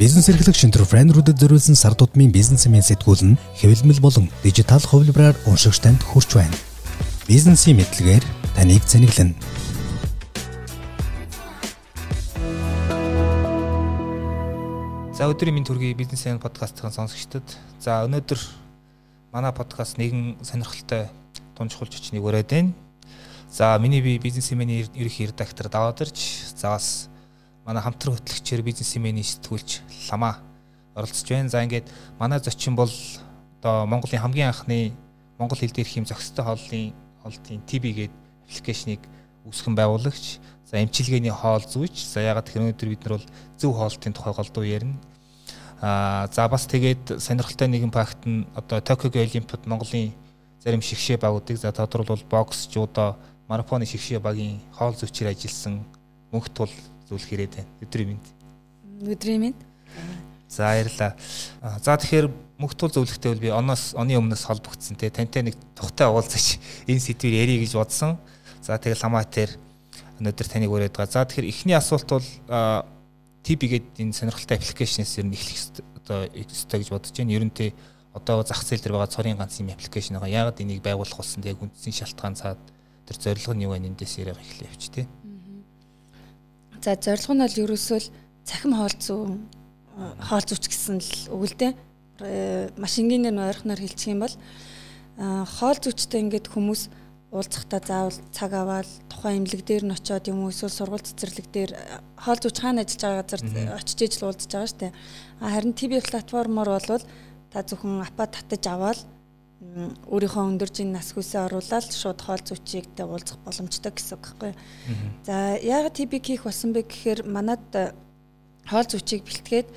Бизнес эрхлэг шинтерпренерүүдэд зориулсан сар тутмын бизнесмен сэтгүүл нь хэвлэмэл болон дижитал хувилбараар уншигч танд хүрч байна. Бизнесийн мэдлэгээр таныг зэниглэнэ. За өдрийн минь төргий бизнесмен подкастын сонсогчдод за өнөөдөр манай подкаст нэгэн сонирхолтой тунчхулж очныг өрөөд байна. За миний би бизнесменийн ерөнхий редактор Давадарч за бас манай хамтран хөтлөгчээр бизнесменийн сэтгүүлч Лама оролцож байна. За ингээд манай зочин бол одоо Монголын хамгийн анхны монгол хэл дээрх юм зохистой хооллын хоолтын TB гээд аппликейшнийг үүсгэн байгуулагч. За эмчилгээний хоол зүйч. За ягаад тэгэхээр өнөөдөр бид нар бол зөв хоолтын тухай голдуу ярина. Аа за бас тэгээд сонирхолтой нэгэн факт нь одоо Токиогийн Олимпиад Монголын зарим шигшээ багуудыг за тодорхойлбол бокс, жудо, марафоны шигшээ багийн хоол зүйчээр ажилласан мөнхт бол зүйлх ирээд байна. Өдрийн мэнд. Өдрийн мэнд. За баярлаа. За тэгэхээр мөхтөл зөвлөхтэй бол би оноос оны өмнөөс холбогдсон те тантай нэг тухтай уулзаж энэ сэдвээр ярих гэж бодсон. За тэгэл хамаатэр өнөөдөр таныг өрөөд байгаа. За тэгэхээр эхний асуулт бол TB гэдэг энэ сонирхолтой аппликейшнээс ер нь эхлэх одоо өстой гэж бодож байна. Ер нь те одоо зах зээл дээр байгаа цорын ганц юм аппликейшн байгаа. Яагаад энийг байгуулах болсон те үндсэн шалтгаан цаад тэр зорилго нь юу вэ эндээс яриаг эхлэе явч те. За зорилго нь бол ерөөсөө л цахим хоол зүүн хоол зүүч гэсэн л өгөлдөө маш энгийнээр ойрхоноор хэлчих юм бол хоол зүүчтэй ингээд хүмүүс уулзахдаа заавал цаг аваад тухайн имлэг дээр нь очиод юм уу эсвэл сургууль цэцэрлэг дээр хоол зүүч хаана ажиллаж байгаа газар очиж ижил уулзаж байгаа дээ. А харин ТV платформоор болвол та зөвхөн апа татаж аваад өөрийнхөө өндөржин нас хүсээ оруулаад шууд хоол зүйчигтэй уулзах боломжтой гэсэн үг байхгүй. За яагаад TB хийх болсон бэ гэхээр манад э, хоол зүйчийг бэлтгээд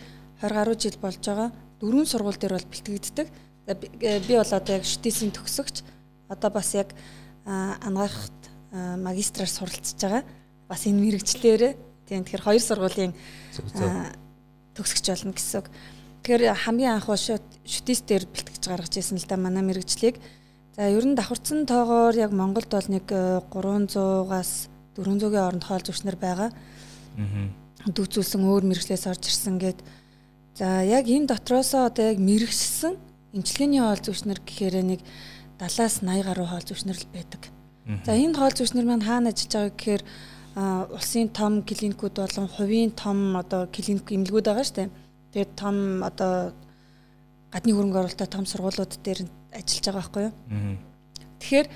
20 гаруй жил болж байгаа. Дөрвөн сургууль дээр бол бэлтгэгддэг. Э, би бол одоо яг шүтээсийн төгсөгч. Одоо бас яг анагаахт магистраар суралцж байгаа. Бас энэ мэрэгчлэрээ тийм тэгэхээр хоёр сургуулийн төгсөгч болно гэсэн үг. Тэгэхээр хамгийн анх шүтээс дээр бэлтгэж гаргаж ирсэн л да манай мэрэгчлийг. За ер нь давхарцсан тоогоор яг Монголд бол нэг 300-аас 400-ийн оронд хоол зүшнэр байгаа. Аа. Дүүцүүлсэн өөр мэрэгчлээс орж ирсэн гээд за яг энэ дотроосоо одоо яг мэрэгчсэн эмчилгээний хоол зүшнэр гэхээр нэг 70-аас 80 гаруй хоол зүшнэр л байдаг. За энэ хоол зүшнэр маань хаана ажиллаж байгаа гэхээр улсын том клиникүүд болон хувийн том одоо клиник эмнэлгүүд байгаа шүү дээ Тэгээд том одоо гадны хөрөнгө оруулалттай том сургуулиуд дээр ажиллаж байгаа байхгүй юу? Тэгэхээр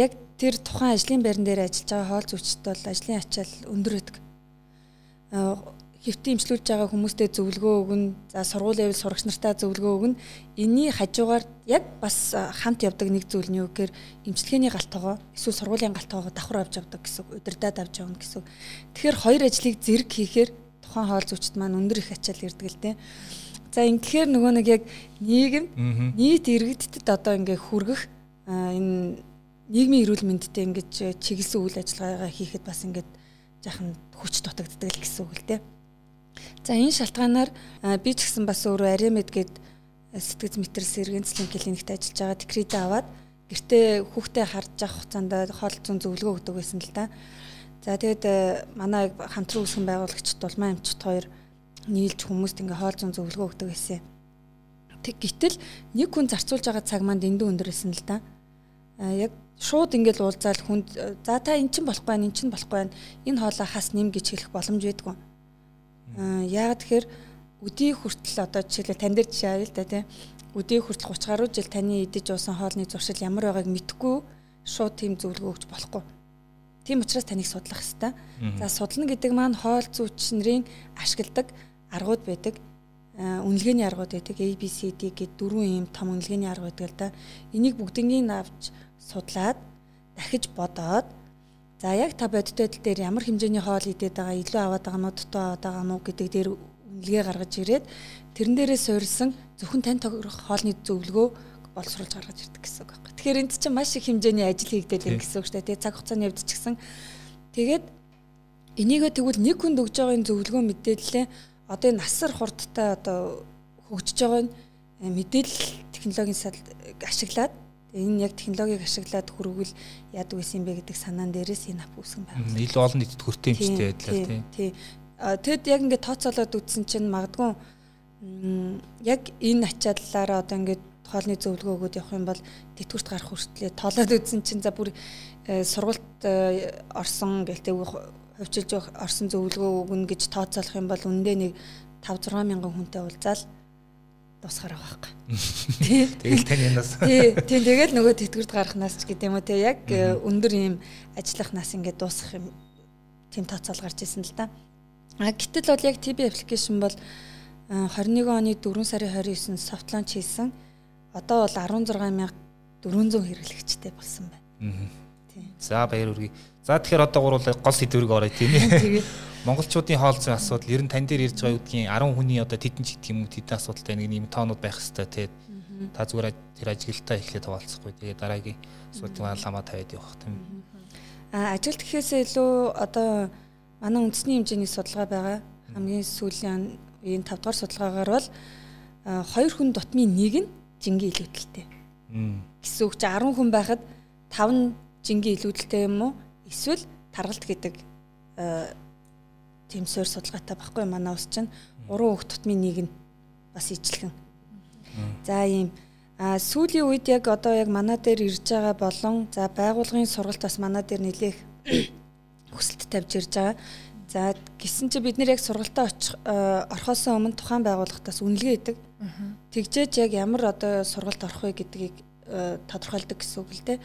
яг тэр тухайн ажлын байран дээр ажиллаж байгаа хоол зүйчд бол ажлын ачаал өндөр байдаг. Хэвтэн имчилүүлж байгаа хүмүүстээ зөвлөгөө өгнө. За сургуулийн дэвэл сурагч нартаа зөвлөгөө өгнө. Энийний хажуугаар яг бас хамт явдаг нэг зүйл нь юу гэхээр имчилгээний галтгоо эсвэл сургуулийн галтгоогоо давхар авч явдаг гэсэн үг. Удирдаад авч явна гэсэн үг. Тэгэхээр хоёр ажлыг зэрэг хийхээр тухайн хоол зүйчт маань өндөр их ачаал ирдэг л дээ. За ингэхээр нөгөө нэг яг нийгэм нийт иргэдтэд одоо ингээ хүргэх энэ нийгмийн эрүүл мэндэд ингэж чиглэсэн үйл ажиллагаагаа хийхэд бас ингээд жаахан хүч дутагддаг л гэсэн үг л дээ. За энэ шалтгаанаар би ч гэсэн бас өөрөө Аремед гээд сэтгэц сэргийн цэцлэн клиникт ажиллаж байгаа декрет аваад гэртээ хүүхдээ харж авах хугацаанд хоол зүүн зөвлөгөө өгдөг байсан л да. За тэгээд э, манай хамтран үүсгэн байгуулагчд Дулмаа эмчт хоёр нийлж хүмүүст ингээ хоол зүүн зөвлөгөө өгдөг гэсэн. Тэг гítэл нэг хүн зарцуулж байгаа цаг маань дэндүү өндөрсэн л да. А яг шууд ингээл уулзаал хүнд э, за та эн чин болохгүй байна эн чин болохгүй байна энэ хоолоо хас нэм гэж хэлэх боломж байдгүй. А яагаад тэгэхээр өдий хүртэл одоо жишээлбэл тань дээр жишээ авъя л да тий. Өдий хүртэл 30 гаруй жил таны идэж уусан хоолны зуршил ямар байгааг мэдхгүй шууд тийм зөвлөгөө өгч болохгүй Тийм учраас таныг судлах хэрэгтэй. За судлана гэдэг маань хоол зүйч нарын ашигладаг аргууд байдаг. Үнэлгээний аргууд байдаг. ABCD гэдэг дөрвөн юм том үнэлгээний арга байдаг л да. Энийг бүгднийг авч судлаад дахиж бодоод за яг та бодит байдал дээр ямар хэмжээний хоол идээд байгаа, илүү аваад байгаа мó дутуу аваад байгаа мó гэдэг дээр үнэлгээ гаргаж ирээд тэрэн дээрээ суурилсан зөвхөн тань тохирох хоолны зөвлөгөө боловсруулж гаргаж ирдэг гэсэн үг байна. Тэгэхээр энд чинь маш их хэмжээний ажил хийгдэл байна гэсэн үг шүү дээ. Тэгээ цаг хугацааны явд ч гэсэн тэгээд энийгээ тэгвэл нэг хүнд өгж байгаа зөвлөгөө мэдээлэлээ одоо энэ насар хурдтай одоо хөгжиж байгаа э, мэдээлэл технологийн ашиглаад энэ яг технологиг ашиглаад хүргвэл яадаг байсан юм бэ гэдэг санаан дээрээс энэ ап үүсгэн байна. Илүү олон нийтэд хүртээ юм чтэй байдлаар тий. Тий. Тэгэд яг ингээд тооцоолоод үтсэн чинь магадгүй яг энэ ачааллаараа одоо ингээд хоолны зөвлөгөө өгөөд явах юм бол тэтгэврт гарах хүртлээр тоолоод үзсэн чинь за бүр сургалт орсон гэлтэй хувьчилж орсон зөвлөгөө өгнө гэж тооцоолох юм бол үндэ нэг 5 6 мянган хүнтэй уулзаал дуусгаар байгаа байхгүй. Тэгэл тань янаас. Тий, тийм тэгэл нөгөө тэтгэврт гарахнаас ч гэдэг юм уу те яг өндөр ийм ажиллах нас ингээд дуусах юм тийм тооцоол гарч ирсэн л да. А гэтэл бол яг TB application бол 21 оны 4 сарын 29-нд soft launch хийсэн. Одоо бол 16400 хэрэглэгчтэй болсон байна. За баяр хүргэе. За тэгэхээр одоо гуруулаа гол сэдвэрийг оръё тийм ээ. монголчуудын хоол зүйн асуудал ер нь тань дээр ирж байгаа үдгийн 10 хүний одоо тэдэн ч гэдэг юм уу тэдэн асуудалтай нэг юм тоонууд байх хэвээр тий. Та зүгээр тэр ажиглалтаа эхлээд хаваалцахгүй. Тэгээ дараагийн асуудлыг ламаа тавиад явах тийм. А ажилт гэхээсээ илүү одоо манай үндэсний хэмжээний судалгаа байгаа. Хамгийн сүүлийн энэ 5 дугаар судалгаагаар бол 2 хүн дотмын нэг нь жингийн илүүдэлтэй. Гэсэн үг чи 10 хүн байхад 5 нь жингийн илүүдэлтэй юм уу? Эсвэл таргалт гэдэг тийм суурь судалгаатай байхгүй манай ус чинь гурван хүүхд тутмын нэг нь бас ижлэхэн. За ийм а сүүлийн үед яг одоо яг манай дээр ирж байгаа болон за байгуулгын сургалт бас манай дээр нэлээх хүсэлт тавьж ирж байгаа. За гисэн чи бид нэр яг сургалтаа орхоос өмнө тухайн байгууллагатаас үнэлгээ өгдөг. Тэгжээж яг ямар одоо сургалт орох вэ гэдгийг тодорхойлдог гэсэн үг л дээ.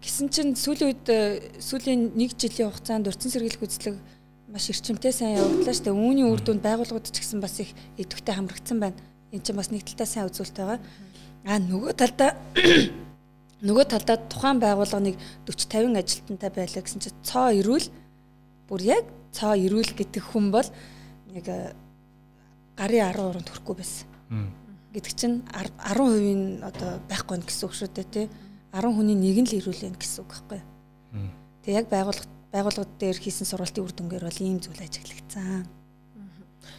Гисэн чинь сүүлийн үед сүүлийн 1 жилийн хугацаанд урьдчилан сэргийлэх үзлэг маш эрчимтэй сайн явагдлаа шүү дээ. Үүний үр дүнд байгууллагууд ч гэсэн бас их идэвхтэй хамрагдсан байна. Энд чинь бас нэг талдаа сайн үзүүлэлт байгаа. Аа нөгөө талдаа нөгөө талдаа тухайн байгууллага нэг 40 50 ажилтнтай байлаа гэсэн чинь цоо ирүүл бүр яг цоо ирүүл гэдэг хүн бол нэг э, гарын 13-нд хүрэхгүй байсан. Гэдэг чинь 10% нь одоо байхгүй нь гэсэн үг шүү дээ тий. 10 хүний нэг нь л ирүүл байх гэсэн үг байхгүй. Тэг яг байгууллага байгууллагууд дээр хийсэн сургалтын үр дүнгээр бол ийм зүйл ажиглагдсан.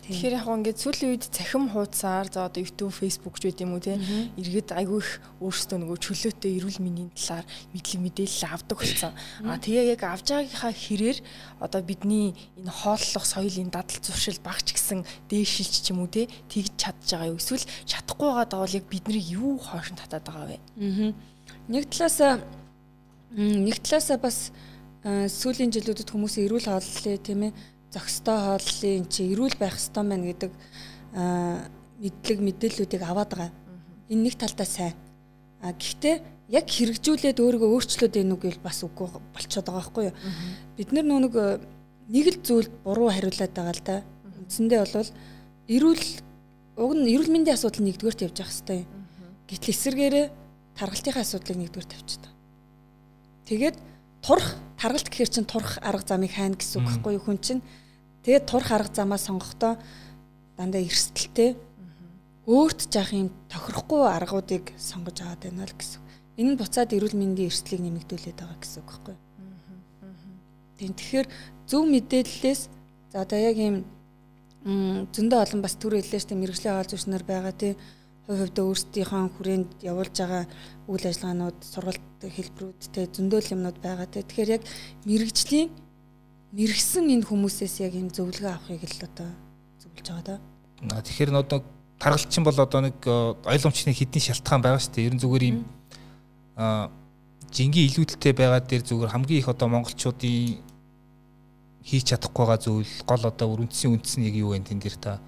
Тэгэхээр яг ингээд сүүлийн үед цахим хуудасаар за одоо YouTube, Facebook ч юм уу те иргэд айгүй их өөрсдөө нөгөө чөлөөтэй эрүүл мэндийн талаар мэдлэг мэдээлэл авдаг болсон. А тэгээ яг авж байгаагийнхаа хэрээр одоо бидний энэ хооллох соёлын дадал зуршил багч гэсэн дээшилч ч юм уу те тэгж чадж байгаа юу? Эсвэл чадахгүй байгаа бол яг бидний юу хоошин татаад байгаа вэ? Нэг талаас нэг талаас бас сүүлийн жилүүдэд хүмүүс эрүүл хооллолын тийм ээ зохистой хооллолын эн чи эрүүл байх ёстой байна гэдэг мэдлэг мэдээллүүдийг аваад байгаа. Энэ нэг талдаа сайн. А гэхдээ яг хэрэгжүүлээд өөрийгөө өөрчлөөд энэ үг бол бас үгүй болчиход байгаа байхгүй юу? Бид нар нэг нэг л зүйлд буруу хариулаад байгаа л да. Үндсэндээ бол эрүүл уг нь эрүүл мэндийн асуудал нэгдүгээрт явж явах хэрэгтэй. Гэтэл эсэргээрээ таргалтынхаа асуудлыг нэгдүгээр тавьчихдаг. Тэгээд турах таргалт гэхэр чин турах арга замыг хайна гэсэн үг байхгүй юу хүн чинь тэгээд турах арга замаа сонгохдоо дандаа эрсдэлтэй өөрт жаах юм тохирохгүй аргуудыг сонгож аваад байна л гэсэн. Энэ нь буцаад эрүүл мэндийн эрсдлийг нэмэгдүүлээд байгаа гэсэн үг байхгүй юу. Тийм тэгэхээр зөв мэдээллээс за одоо яг ийм зөндөө олон бас төр хэллээ штэ мэрэгжлийн хаал зүшнэр байгаа тий хувь хувьдаа өөрсдийнхөө хүрээнд явуулж байгаа үйл ажиллагаанууд сургалт хэлбэрүүдтэй зөндөл юмнууд байгаа. Тэгэхээр яг мэрэгжлийн мэрэгсэн энэ хүмүүсээс яг юм зөвлөгөө авахыг л одоо зөвлөж байгаа да. Тэгэхээр одоо таргалчин бол одоо нэг э, ойлгомжны хэдийн шалтгаан байгаа шүү дээ. Ер нь зүгээр юм а жингийн илүүдэлтэй байгаа дээр зүгээр хамгийн их одоо монголчуудын хийж чадахгүй байгаа зүйл гол одоо үрэнцгийн үндэс нь яг юу вэ тэн дээр та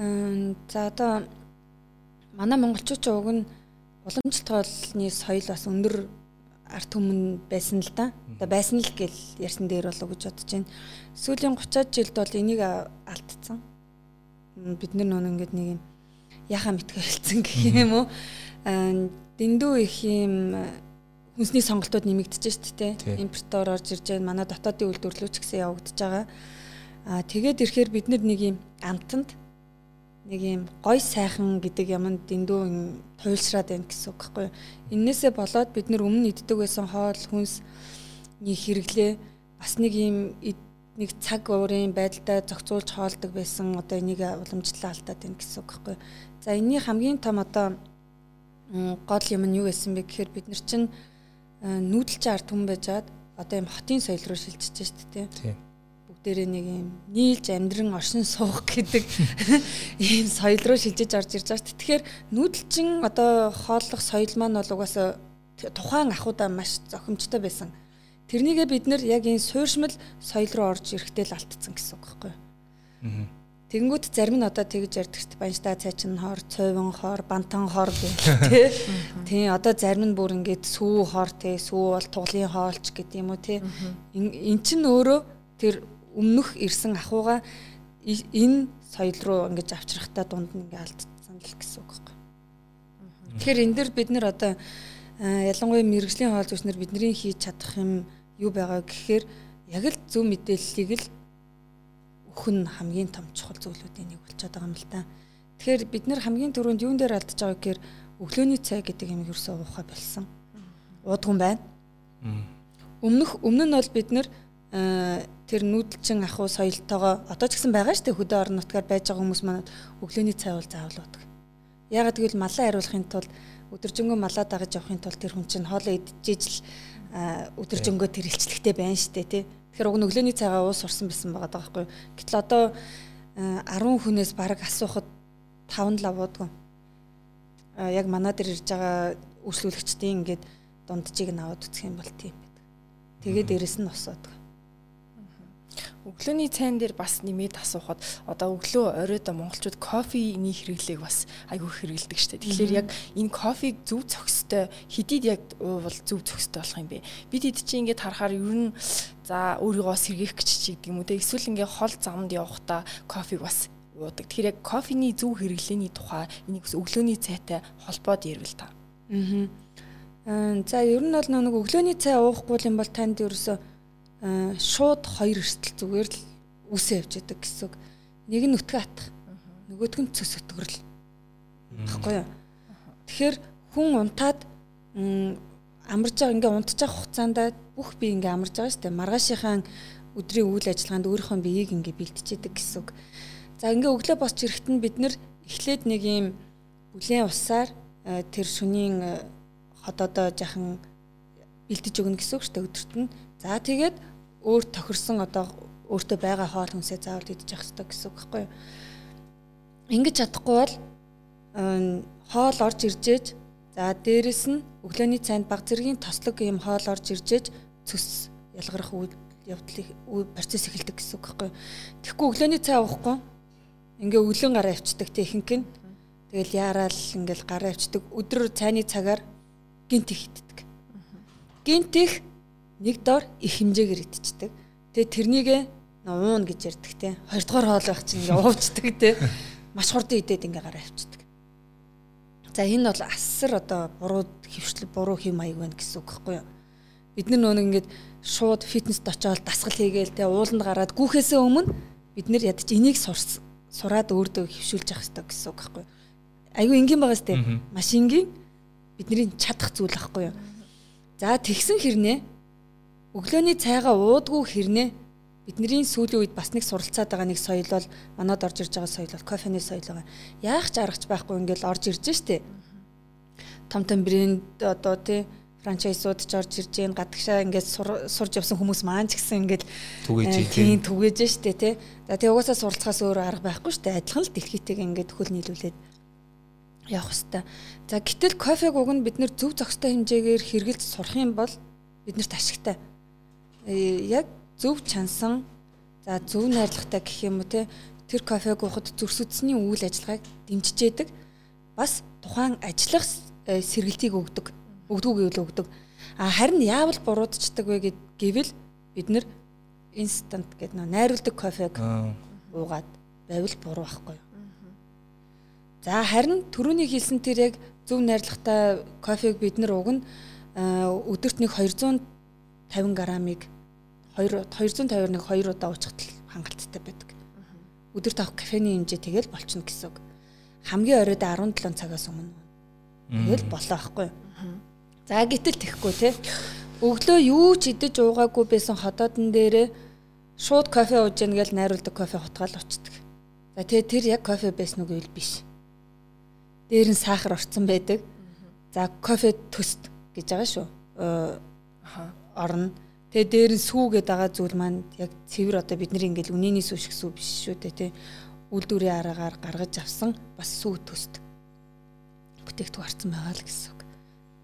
За одоо манай монголчууд ч уг нь уламжлалт хоолны соёл бас өндөр арт түмэн байсан л да. Одоо байсан л гэл ярьсан дээр болов гэж бодож байна. Сүүлийн 30-аад жилд бол энийг алдсан. Бид нар нөө ингэдэг нэг юм яхаа мэтгэ хэлсэн гэх юм уу. Дэндүү их юм хүнсний сонголтууд нэмэгдэж шүү дээ. Импортоор орж ирж байгаа манай дотоодын үйлдвэрлэлч гэсэн явагдаж байгаа. Аа тэгээд ирэхээр бид нэг юм амтанд нэг юм гой сайхан гэдэг юмд дэндүү юм туйлшраад байна гэсэн үг байхгүй юу. Иннээсээ болоод бид нар өмнө иддэг байсан хоол хүнсний хэрэглээ бас нэг юм нэг цаг уурын байдалтай зохицуулж хоолдог байсан одоо энийг уламжлалаа алдаад байна гэсэн үг байхгүй юу. За энэний хамгийн том одоо гол юм нь юу байсан бэ гэхээр бид нар чинь нүүдэлчин ард түмэн байжгаад одоо юм хотын соёл руу шилжиж штэ тий. Бүгдээрээ нэг юм нийлж амьдран оршин суух гэдэг ийм соёл руу шилжиж орж ирж байгаа шүү. Тэгэхээр нүүдэлчин одоо хооллох соёл маань бол угаасаа тухайн ахуудаа маш зохимжтой байсан. Тэрнийгээ бид нэр яг энэ суурьшмал соёл руу орж ирэхдээ л алдсан гэсэн үг байхгүй юу? Тэнгүүд зарим нь одоо тэгж ярьдаг шүү дээ. Баншта цайчин хор, цойвон хор, бантан хор гэх тий. Тий одоо зарим нь бүр ингээд сүү хор тий, сүү бол туглын хоолч гэдэг юм уу тий. Эн чин өөрөө тэр өмнөх ирсэн ахуйгаа энэ соёл руу ингэж авчрахтаа дунд нь ингээ алдсан л гэсэн үг байхгүй. Тэгэхээр энэ дэр бид нэр одоо ялангуяа мэрэгжлийн хоол зүснэр бидний хийж чадах юм юу байгаа гэхээр яг л зөв мэдээллийг л өгөх нь хамгийн том чухал зүйлүүдийн нэг болчиход байгаа юм л та. Тэгэхээр бид нэр хамгийн түрүүнд юун дээр алдаж байгаа гэхээр өглөөний цай гэдэг юм ерөөсөө уухай болсон. Уудган байна. Өмнөх өмнө нь бол бид нэр тэр нүүдэлчин ахуй соёлтойгоо одоо ч гэсэн байгаа шүү дээ хөдөө орон нутгаар байж байгаа хүмүүс манад өглөөний цай бол заавал уудаг. Ягаад гэвэл малаа хариулахын тулд өдөржингөө малаа дагаж явахын тулд тэр хүн чинь хоолоо идчихэж л өдөржингөө тэр илчлэгтэй байна шүү дээ тий. Тэгэхээр уг нь өглөөний цайгаа уус сурсан байсан байгаа байхгүй. Гэтэл одоо 10 хүнээс бараг асуухад 5 л авуудгүй. Яг манаа дээр ирж байгаа үйлчлүүлэгчдийн ингээд дунджийг нь аваад үсэх юм бол тийм байдаг. Тэгээд дээрэс нь усаадаг. Өглөөний цайн дээр бас нэмээд асуухад одоо өглөө оройдоо монголчууд кофений хэрэглээг бас айгүй хэрэгэлдэг штэ. Тэгэхээр яг энэ кофег зөв цогцтой хэдийд яг уувал зөв цогцтой болох юм бэ? Бид хэд чи ингээд харахаар ер нь за өөрийгөө сэргээх гэж чи гэдэг юм те эсвэл ингээд хол замд явахдаа кофег бас уудаг. Тэгэхээр яг кофений зөв хэрэглээний тухай энийг бас өглөөний цайтай холбоод ярил та. Аа. За ер нь бол нэг өглөөний цай уухгүй юм бол танд ерөөсөө шууд хоёр эрсдэл зүгээр л үсээ явж байдаг гэсэн үг. Нэг нь нүтгэн атах. Нөгөөх нь цөс өтгөрл. Баггүй юу? Тэгэхээр хүн унтаад амарж байгаа ингээ унтчих хугацаанд бүх бие ингээ амарж байгаа шүү дээ. Маргаашийнхаа өдрийн үйл ажиллагаанд өөрийнхөө биеийг ингээ бэлтжиэдэг гэсэн үг. За ингээ өглөө босч ирэхэд нь бид нэр эхлээд нэг юм бүлээн усаар э, тэр шөнийн э, ходоодоо жахан бэлтэж өгнө гэсэн үг шүү дээ өдөрт нь. За тэгээд өөр тохирсон одоо өөртөө байгаа хоол хүнсээ заавал идэж явах хэрэгтэй гэсэн үг байхгүй юу? Ингэж чадахгүй бол хоол орж иржээж за дээрэс нь өглөөний цайнд баг зэргийн тослог юм хоол орж иржээж цөс ялгарах үйл явдлыг процесс эхэлдэг гэсэн үг байхгүй юу? Тэгэхгүй өглөөний цай уухгүй ингээ өглөн гараа авчдаг те ихэнх нь тэгэл яараал ингээл гараа авчдаг өдөр цайны цагаар гинт ихтдэг. Гинт их нэг доор их хэмжээгээр идчихдэг. Тэгээ тэрнийгээ уун гэж ярьдаг те. Хоёрдугаар хоол байх чинь ингээ уувчдаг те. Маш хурдан идээд ингээ гараа авчдаг. За энэ бол асар одоо буруу хөвчлөл буруу хэм маяг байна гэсэн үг байхгүй юу? Бид нар нөгөө ингээд шууд фитнест очиод дасгал хийгээл те ууланд гараад гүүхээсээ өмнө бид нар ядч энийг сураад өөртөө хөвшүүлж явах хэрэгтэй гэсэн үг байхгүй юу? Айгүй энгийн байгаа сте. Маш энгийн бидний чадах зүйл байхгүй юу? За тэгсэн хэрнээ өглөөний цайгаа уудгүй хэрнээ бидний сүүлийн үед бас нэг суралцаад байгаа нэг соёл бол манад орж ирж байгаа соёл бол кофений соёл байгаа. Яах ч аргач байхгүй ингээл орж ирж штэ. Том том брэнд одоо тий франчайзууд ч орж ирж гин гадагшаа ингээд сурж явсан хүмүүс маань ч гэсэн ингээд түгээж э, тийм түгээж штэ тий. За тий угаасаа суралцахаас өөр арга байхгүй штэ. Адилхан л дэлхийтэйг ингээд хөл нийлүүлээд явах хэвээр. За гэтэл кофег уг нь бид нэр зөв зохистой хэмжээгээр хэрглэж сурах юм бол биднэрт ашигтай. Э, яг зөв чансан за зөв найрлагатай гэх юм уу те тэр кофег уухад зөрсөдсөний үйл ажиллагааг дэмжижээдэг. Бас тухайн ажиллах э, сэргэлтийг өгдөг өгдөг гэвэл өгдөг. А харин яавал буруудчдаг вэ гэвэл бид нэр инстант гэдэг нөө найруулдаг кофег уугаад байвал буруу байхгүй юу? За харин түрүүний хэлсэн тэр яг зөв найрлагатай кофег бид нар уг нь э, өдөрт нэг 200 50 грамыг 2 251 2 удаа уучихад хангалттай байдаг. Өдөрт авах кофений хэмжээ тэгэл болчихно гэсэн үг. Хамгийн оройдоо 17 цагаас өмнө. Тэгэл болоо ахгүй. За гэтэл тэхгүй те. Өглөө юу ч идэж уугаагүй байсан ходоодн дээрээ шууд кофе ууж яана гэж найруулдаг кофе хутгаал очдөг. За тэгээ тэр яг кофе байсан уу гэвэл биш. Дээр нь сахар орцсон байдаг. За кофе төст гэж байгаа шүү. Аха орно. Тэгээ дээр нь сүүгээд байгаа зүйл маань яг цэвэр одоо бидний ингээл үнэний сүү шиг сүү биш шүү дээ тий. Үйлдвэрийн араагаар гаргаж авсан бас сүү төст бүтээгдэхүүн харцсан байгаа л гэсэн үг.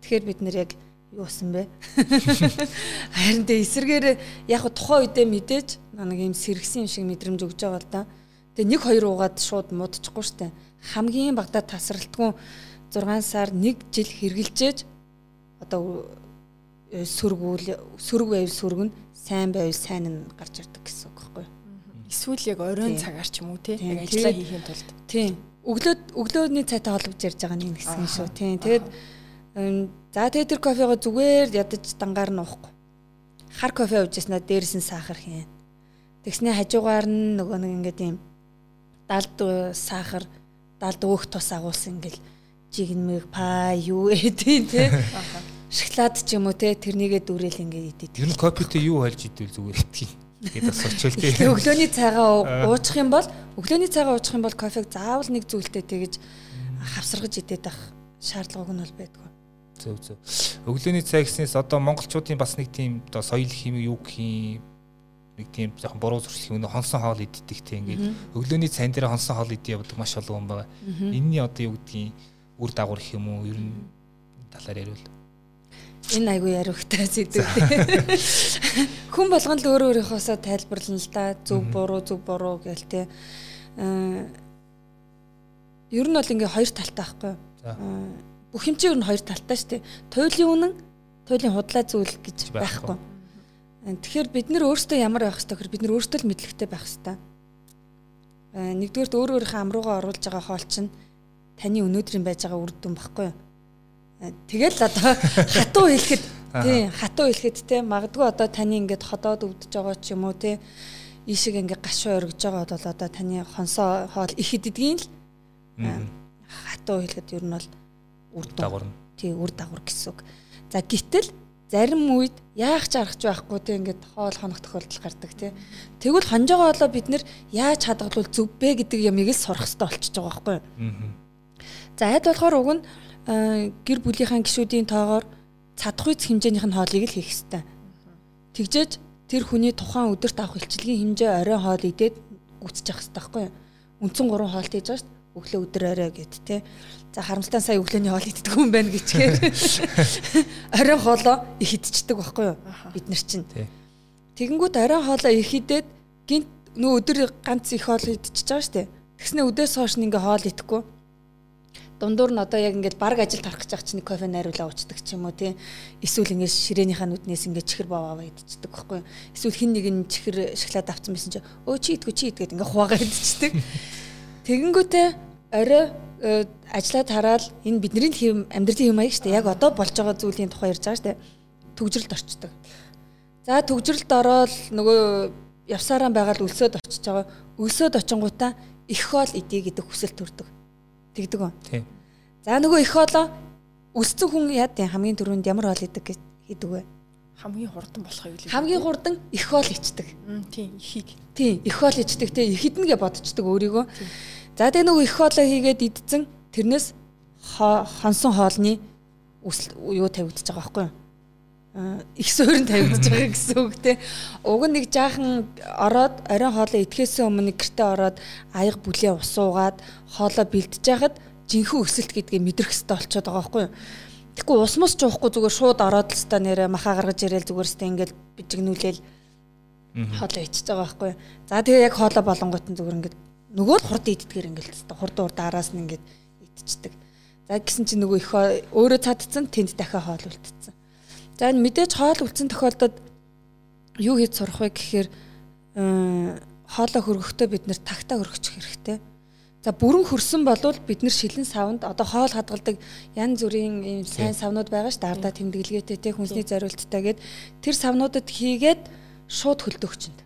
Тэгэхээр бид нэр яг юу болсон бэ? Харин тэ эсэргээр яг тухайн үедээ мэдээж нэг юм сэргсэн юм шиг мэдрэмж өгж байгаа л да. Тэгээ нэг хоёр уугаад шууд муудчихгүй штэ. Хамгийн багадаа тасралтгүй 6 сар 1 жил хэрглэжээж одоо сөргүүл сөрөг байвал сөрөг нь сайн байвал сайн нь гарч ирдэг гэсэн үг байхгүй юу? Эсвэл яг оройн цагаар ч юм уу те яг ажиллаа хийхин тулд. Тийм. Өглөө өглөөний цайтай холбож ярьж байгаа нэг хэсэг шүү. Тийм. Тэгээд За тэгээ тэр кофего зүгээр ядаж дангаар нь уухгүй. Хар кофе уужснаа дээрээс нь сахар хийн. Тэгснээ хажуугаар нь нөгөө нэг ингээд юм далд сахар далд өөх тус агуулсан ингээл жигнэмэг па юу эдийн те шоколад ч юм уу те тэрнийгээ дүүрэл ингээд идэв. Тэр нь кофетэй юу хайлж идвэл зүгээр. Тэгээд бас очил те. Өглөөний цайгаа уучих юм бол өглөөний цайгаа уучих юм бол кофег заавал нэг зүйлтэй тэгэж хавсаргаж идэх шаардлагаг нь бол байдгүй. Зөв зөв. Өглөөний цай гэснээс одоо монголчуудын бас нэг тийм одоо соёл химиг юу гэх юм нэг тийм жоохон буруу зуршил юм хонсон хоол иддэг тийм ингээд өглөөний цайн дээр хонсон хоол идэх явдаг маш олон хүн байгаа. Энийний одоо юу гэдгийг үр дагавар гэх юм уу ер нь талаар яриул. Энэ айгүй яриухтай зүйл. Хүн болгон л өөрөө өөрийнхоосоо тайлбарлана л да. Зөв буруу зөв буруу гээл те. Аа ер нь бол ингээ хоёр талтай байхгүй юу? бүх юм чинь ер нь хоёр талтай шүү дээ. Туйлын үнэн, туйлын худлаа зүйл гэж байхгүй. Тэгэхээр бид нэр өөрсдөө ямар байх хэвээр бид нэр өөрсдөө л мэдлэгтэй байх хэвээр. Нэгдүгээрт өөр өөрийнхөө амруугаа оруулж байгаа хоол чинь таны өнөөдрийн байж байгаа үр дүн баггүй юу? Тэгэл одоо хатуу хэлэхэд тий хатуу хэлэхэд тий магадгүй одоо таны ингээд ходоод өвдөж байгаа ч юм уу тий ийшиг ингээд гашуу өргөж байгаа бол одоо таны хонсоо хоол их идэгдгийн л хатуу хэлэхэд ер нь бол үр дагавар. Тий, үр дагавар гэсэн үг. За гítэл зарим үед яах ч аргач байхгүй тий ингээд хоол хонох тохиолдол гардаг тий. Тэгвэл хонжоогоо болоо бид нэр яаж хадгалвал зөв бэ гэдэг ямыг л сурах хэрэгтэй болчихж байгаа байхгүй юу. За айд болохоор уг нь гэр бүлийнхаа гишүүдийн тоогоор цадах үйц хэмжээнийх нь хоолыг л хийх хэрэгтэй. Тэгжээж тэр хүний тухайн өдөрт авах илчилгийн хэмжээ орой хоол идээд явах хэрэгтэй байхгүй юу. Үндсэн 3 хоолт хийж байгаа шүү дээ өглөө өдөр орой гэд те. За харамсалтай сая өглөөний хоол иддэг хүн байна гэчихээр оройн хоолоо их идчихдэг байхгүй юу? Бид нар чинь. Тэгэнгүүт оройн хоолоо их идээд гинт нөө өдөр ганц их хоол идчихэж байгаа штэ. Тэгснэ өдөөс хойш ингээ хоол идэхгүй. Дундуур нь одоо яг ингээд баг ажил тарах гэж байгаа чинь кофе найруулаа уучдаг ч юм уу тий. Эсвэл ингээд ширээнийхээ нүднээс ингээд чихэр баваа идчихдэг байхгүй. Эсвэл хин нэг нь чихэр шоколад авсан байсан чи өө чи идэггүй чи идгээд ингээд хуваагаа идчихдэг. Тэгэнгүүтээ орой э, ажиллаад хараад энэ бидний хэм амьдралын хэм маяг шүү дээ. Яг одоо болж байгаа зүйлийн тухай ярьж байгаа шүү дээ. Төгжрөлд орчдөг. За төгжрөлд ороод нөгөө явсараа байгаад өлсөд очиж байгаа. Өлсөд очингуудаа их хоол идэ гэдэг хүсэл төрдөг. Тэгдэг үү? Тийм. За нөгөө их хоолоо өссөн хүн яа тийм хамгийн түрүүнд ямар хоол идэг гэж хийдэг вэ? хамгийн хурдан болох юм. Хамгийн хурдан их хоол ичдэг. Тийм, ихийг. Тийм, их хоол ичдэг те их хіднгээ бодцдог өөрийгөө. За тэгээ нөгөө их хоолоо хийгээд идсэн тэрнээс хонсон хоолны үсэл юу тавигдчихж байгаа байхгүй юу? Их суурин тавигдж байгаа гэсэн үг те. Уг нь нэг жаахан ороод оройн хоолоо идэхээс өмнө гэртээ ороод аяга бүлээ усуугаад хоолоо бэлдэж яхад жинхэнэ өсөлт гэдгийг мэдрэх хэрэгтэй болчиход байгаа байхгүй юу? Тэгэхгүй ус мус жуухгүй зүгээр шууд ороод л ста нэрэ махаа гаргаж ирээл зүгээр сте ингээл bijигнүүлээл хоолоо ичиж байгаа байхгүй юу? За тэгээ яг хоолоо болонгот нь зүгээр ингээд нөгөө л хурд иддгээр ингээл тест хурд урд араас нь ингээд идчихдэг. За гисэн чинь нөгөө их өөрөө цадцсан тэнд дахиад хоол үлдсэн. За энэ мэдээж хоол үлдсэн тохиолдолд юу хийж сурах вэ гэхээр хоолоо хөргөхдөө бид нэр тагтаа хөргөчих хэрэгтэй. За бүрэн хөрсөн болвол бид нэр шилэн савнд одоо хоол хадгалдаг янз бүрийн ийм сайн савнууд байгаа ш дардаа тэмдэглэгээтэй те хүнсний зориулттай гээд тэр савнуудад хийгээд шууд хөлдөгчөнд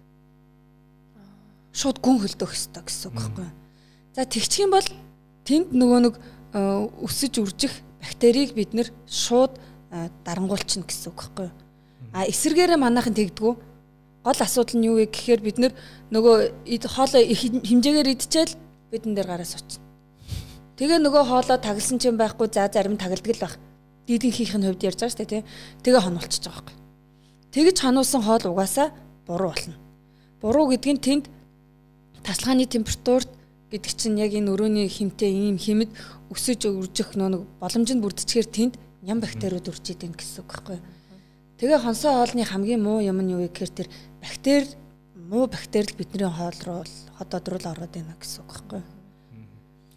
шууд гүн хөлдөх ёстой гэсэн үг байхгүй. За тэгчих юм бол тэнд нөгөө нэг э, өсөж үржих бактерийг бид нэр шууд э, дарангуулчихна гэсэн үг юу. А эсэргээрээ манайхан тэгдэггүй. Гол асуудал нь юу вэ гэхээр бид нөгөө хоолой хэмжээгээр идчихэл бидэн дээр гараас очно. Тэгээ нөгөө хоолой тагласан ч юм байхгүй за зарим тагладаг л байх. Дидийн хийхин хувьд ярьж байгаа шүү дээ тий. Тэгээ хонолчихж байгаа байхгүй. Тэгж хануулсан хоол угаасаа буруу болно. Буруу гэдэг нь тэнд тасалгааны температурт гэдэг чинь яг энэ өрөөний хэмтэй ийм хэмэд өсөж үржих нэг боломжинд бүрдчихээр тэнд ням бактериуд үрж идэв гэсэн үг байхгүй. Тэгээ хонсоо хоолны хамгийн муу юм нь юу вэ гэхээр тэр бактери муу бактери бидний хоол руу хотод руу ороод байна гэсэн үг байхгүй.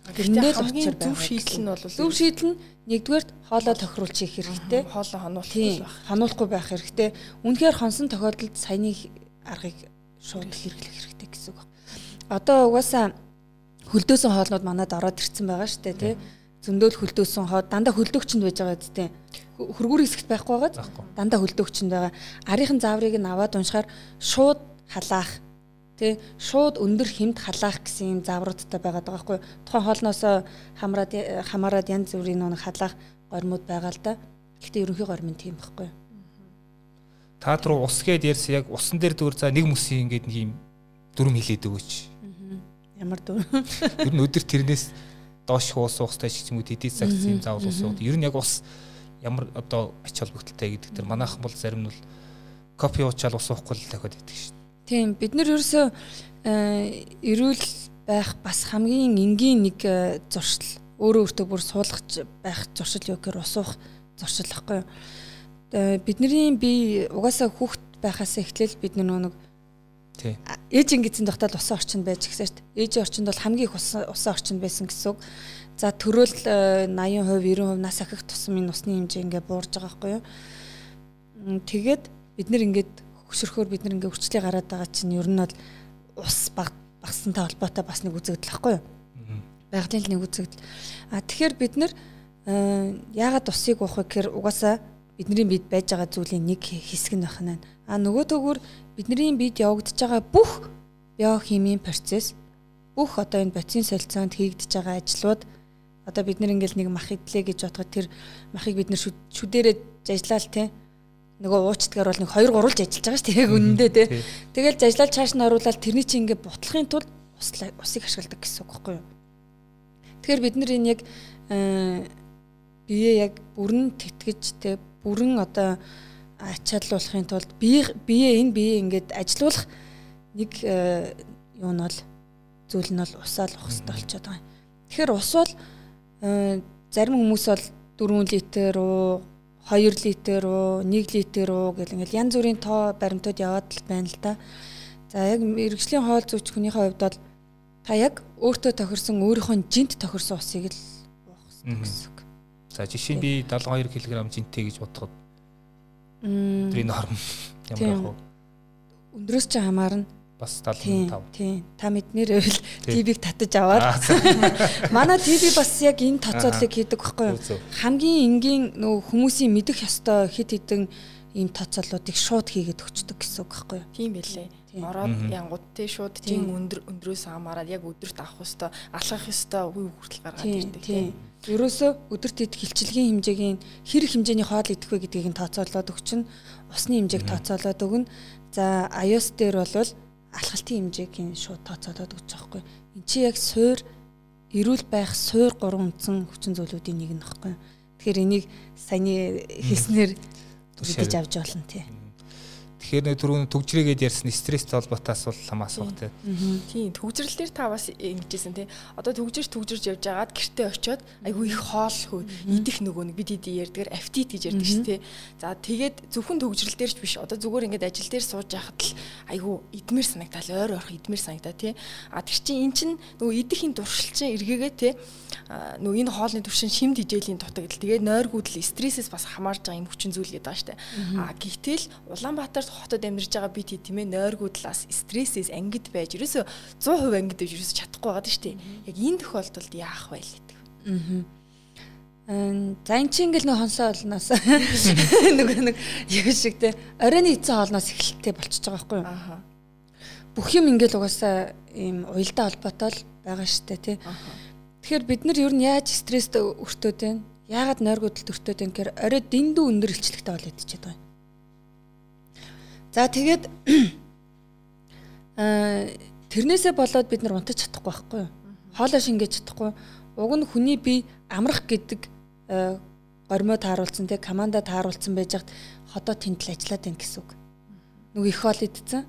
Гэтэл хамгийн зөв шийдэл нь бол зөв шийдэл нь нэгдүгээр хоолоо тохируулж хийх хэрэгтэй. Хоолоо хануулахгүй байх. Хануулахгүй байх хэрэгтэй. Үнэхээр хонсон тохиолдолд саяны аргыг шууд хэрэглэх хэрэгтэй гэсэн үг. Одоо угаасаа хөлдөөсөн хоолнууд манад ороод ирсэн байгаа шүү дээ тий. Зөндөөл хөлдөөсөн хоо дандаа хөлдөөгчөнд байж байгаа үстэй. Хөргүүр хэсэгт байхгүй байгаа. Дандаа хөлдөөгчөнд байгаа. Арийнхын зааврыг нь аваад уншихаар шууд халаах тий шууд өндөр хэмд халаах гэсэн юм заавруудтай байгаад байгаа байхгүй тухайн хоолноос хамраад хамаарад янз бүрийн нэг халаах гормууд байгаа л да. Гэхдээ ерөнхий гормын тийм байхгүй. Та руу ус гээд ярьсан яг усан дээр зүгээр за нэг мөсийн ингээд нэг юм дүрм хилээд өгөөч. Ямар дүрм? Ер нь өдөр тэрнээс доош уус уустай ч юм уу? Тэдий цагц юм заавал ус уух. Ер нь яг ус ямар одоо ач холбогдолтой гэдэг тэр манайхан бол зарим нь бол кофе уучаал ус уухгүй л дахиад идэг шүү Тийм бид нар ерөөсөө э, эрүүл байх бас хамгийн энгийн нэг э, зуршил. Өөрөө өөртөө бүр суулгаж байх зуршил юу гэхээр усуух зуршил гэхгүй юу. Э, бидний би угаасаа хүүхэд байхаас эхлээл бид нэг Тий. Ээж ингэсэн тогтол усан орчинд байж дээ. Ээжийн орчинд бол хамгийн их усан орчинд байсан гэсэн үг. За төрөөл 80%, 90% нас ахих тусам энэ усны хэмжээ ингээ буурж байгаа байхгүй юу. Тэгээд бид нэр ингээд хөшөрөхөөр бид нэг ингээ үрчлээ гараад байгаа чинь ер нь бол ус баг багсантай холбоотой бас нэг үзэгдэл байхгүй юу? Байгалийн нэг үзэгдэл. А тэгэхээр бид нэр яагаад усыг уух вэ гэхээр угаасаа бидний бид байж байгаа зүйлийн нэг хэсэг нь байна. А нөгөө төгөр бидний бид явагдаж байгаа бүх биохимийн процесс бүх одоо энэ бацин солилцоонд хийгдэж байгаа ажлууд одоо бид нэр ингээл нэг мах идлээ гэж бодоход тэр махыг бид нэр шүдээрээ ажиллаал тийм нөгөө уучдгаар бол нэг 2 3 л ажиллаж байгаа шүү дээ үнэндээ тий. Тэгэл зажлал цааш нь оруулаад тэрний чинь ингээ бутлахын тулд усыг ашигладаг гэсэн үг байхгүй юу. Тэгэхээр бид нар энэ яг э, бие яг бүрэн тэтгэж тий бүрэн одоо ачааллуулахын тулд бие бие энэ бие ингээд ажилуулах нэг э, юу нь бол зүйл нь бол усаал хэрэгтэй болчиход байгаа юм. Тэгэхээр ус бол э, зарим хүмүүс бол 4 литр уу 2 литр уу 1 литр уу гэл ингээл янз бүрийн тоо баримтууд яваад л байна л да. За яг мэрэгжлийн хоол зүйч хүнийхээ хувьд бол та яг өөртөө тохирсон өөрийнхөө жинт тохирсон усыг л уух хэрэгтэй гэсэн үг. За жишээ нь би 72 кг жинтэй гэж бодоход өдрийн норм ямар байх вэ? Өндрөөс ч хамаарна бас 75. Тийм. Та мэднээр байвал ТV-г татаж аваад манай ТV бас яг энэ тоцоолыг хийдэг байхгүй юу? Хамгийн энгийн нөгөө хүмүүсийн мэдэх ёстой хит хитэн ийм тоцоолуудыг шууд хийгээд өгчдөг гэсэн үг байхгүй юу? Тийм байлээ. Ороод янгууд тий шууд жин өндөр өндрөөс хамаараад яг өдөрт авах ёстой, алхах ёстой үе хүртэл гаргаад ирдэг тий. Ерөөсөө өдөрт идэх хилчилгийн хэмжээгийн хэрэг хэмжээний хоол идэх вэ гэдгийг нь тооцоолоод өгчнө. Усны хэмжээг тооцоолоод өгнө. За iOS дээр бол алхалтын хэмжээг шууд тооцоолоод өгч байгаа хгүй. Энд чи яг суур эрүүл байх суур гурван үндсэн хүчин зүйлүүдийн нэг нь баггүй. Тэгэхээр энийг саяны хэлснээр үдэж авч болно тий. Тэгэхээр нэ түрүүн төгжрээгээд ярьсан стресстэй холбоотой асуулт хам асуух тий. Тийм төгжрөл дээр та бас ингэжсэн тий. Одоо төгжирч төгжирч явж агаад гэртээ очиод айгүй их хоол хөө идэх нөгөө нэг бид иди ярьдгаар аппетит гэж ярьдаг шүү тий. За тэгээд зөвхөн төгжрөл дээр ч биш одоо зүгээр ингээд ажил дээр сууж яхад л айгүй идмэр санагдал ойр орох идмэр санагдаа тий. А тэр чинь эн чинь нөгөө идэхийн дуршил чинь эргээгээ тий. нөгөө энэ хоолны төвшин шимд хижээлийн дутагдал тэгээд нойргүүдл стрессээс бас хамаарж байгаа юм хүчин зүйл гэдэг ба штэ. А гэхдээ Улаанбаатар хотод амьдарч байгаа бид тийм ээ нойргуудлаас стрессээс ангид байж ерөөсө 100% ангид байж ерөөсө чадахгүй байгаа шүү дээ. Яг энэ тохиолдолд яах вэ гэдэг. Аа. За эн чинь ингээл нэг хонсоо олноос нөгөө нэг юу шиг те оройн эцэн хоолноос эхэлтээ болчихж байгаа байхгүй юу? Аа. Бүх юм ингээл угаасаа ийм уялдаа холбоотой л байгаа штэ тий. Тэгэхээр бид нар ер нь яаж стресст өртөөд байна? Яагаад нойргуудалд өртөөд байна гэхээр орой дэндүү өндөр илчлэгтэй бол идчихээд байгаа. За тэгээд аа тэрнээсээ болоод бид нар унтаж чадахгүй байхгүй юу? Хоолоо шингээж чадахгүй. Уг нь хүний бие амрах гэдэг гормоо тааруулсан тэг команда тааруулсан байж хат ходоо тэнтэл ажиллаад байна гэсэн үг. Нөгөө их хоол идсэн.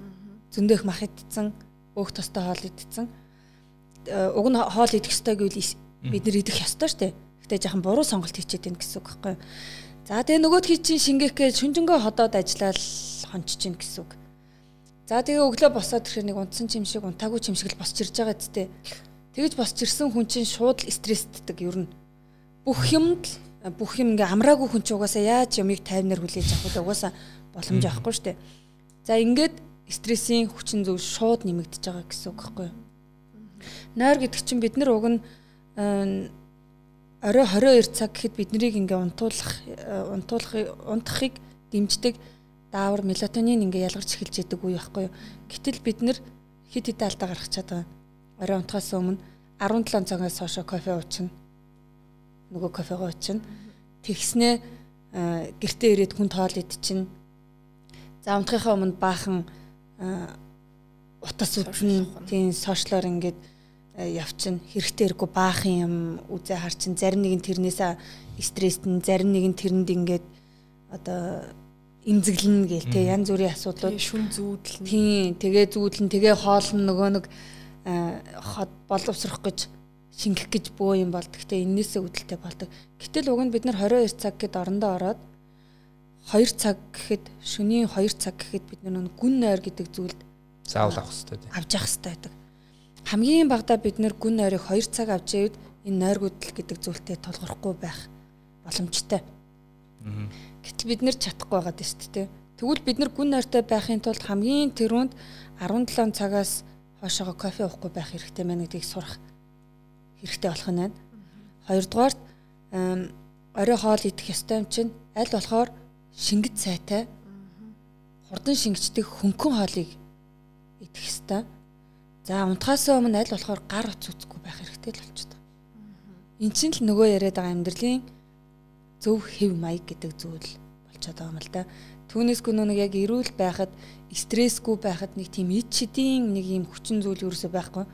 Зөндөө их мах идсэн. Өөх тостой хоол идсэн. Уг нь хоол идэх ёстой гэвэл бид нар идэх ёстой шүү дээ. Гэтэ яхан буруу сонголт хийчихэд байна гэсэн үг байхгүй юу? За тэгээ нөгөөдхий чинь шингээх гэж шүнжэнгөө ходоод ажиллаад хончиж гин гэсэн үг. За тэгээ өглөө босоод ирэхээр нэг унтсан чим шиг унтаагүй чим шиг л босч ирж байгаа зү. Тэгэж босч ирсэн хүн чинь шууд стрессддэг ер нь. Бүх юмд бүх юм ингээ амраагүй хүн чинь угаасаа яаж юмыг тайвнаар хүлээж авах вэ? Угаасаа боломж авахгүй шүү дээ. За ингээд стрессийн хүчин зөв шууд нэмэгдэж байгаа гэсэн үг байхгүй юу? Нойр гэдэг чинь бид нар уг нь орой 22 цаг гэхэд биднийг ингээ унтуулах унтуулах унтахыг дэмждэг даавар мелатонин ингээ ялгарч эхэлж яадаг үе байхгүй юу. Гэтэл бид нар хит хит алдаа гаргах чадгаа. Орой унтахаас өмнө 17 цагаас хойш кофе уучна. Нөгөө кофего уучна. Тэгснээ гэртээ ирээд хүн тоол идчихнэ. За унтахынхаа өмнө баахан утас үтэн тийм сошиалор ингээд Э, явчин хэрэгтэй хэрэггүй баахан юм үзээ харчин зарим нэг нь тэрнээсээ стресстэн зарим нэг нь тэрэнд ингээд одоо имзэглэн гээл те янз бүрийн асуудлууд шүн зүүдлэн тийм тэгээ зүүдлэн тэгээ хоолн нөгөө нэг хот боловсрох гэж шингэх гэж бөө юм бол гэхдээ энээсээ үүдэлтэй болдог. Гэтэл уг нь бид нар 22 цаг гэд орондоо ороод 2 цаг гэхэд шөнийн 2 цаг гэхэд бид нар гүн нойр гэдэг зүйлд заавал авах хэрэгтэй. Авч явах хэрэгтэй байдаг хамгийн багадаа бид нэр гүн нойрыг 2 цаг авч явд энэ нойргуудл гэдэг зүйлтэй тулгархгүй байх боломжтой. Гэтэл бид нэр чадахгүй байгаа дээ шүү дээ. Тэгвэл бид нар гүн нойртой байхын тулд хамгийн тэрүүнд 17 цагаас хойшоогоо кофе уухгүй байх хэрэгтэй байна гэдгийг сурах хэрэгтэй болох нь байна. Хоёрдугаарт орой хоол идэх ёстой юм чинь аль болохоор шингэт сайтай хурдан шингэждэг хөнгөн хоолыг идэх ёстой. За унтахаас өмнө аль болохоор гар утас үзэхгүй байх хэрэгтэй л болчихдог. Эн чинь л нөгөө яриад байгаа амьдралын зөв хэв маяг гэдэг зүйл болчиход байгаа юм л да. Түүнээсгүй нэг яг эрүүл байхад стрессгүй байхад нэг тийм ид шидийн нэг юм хүчин зүйл ерөөсөй байхгүй.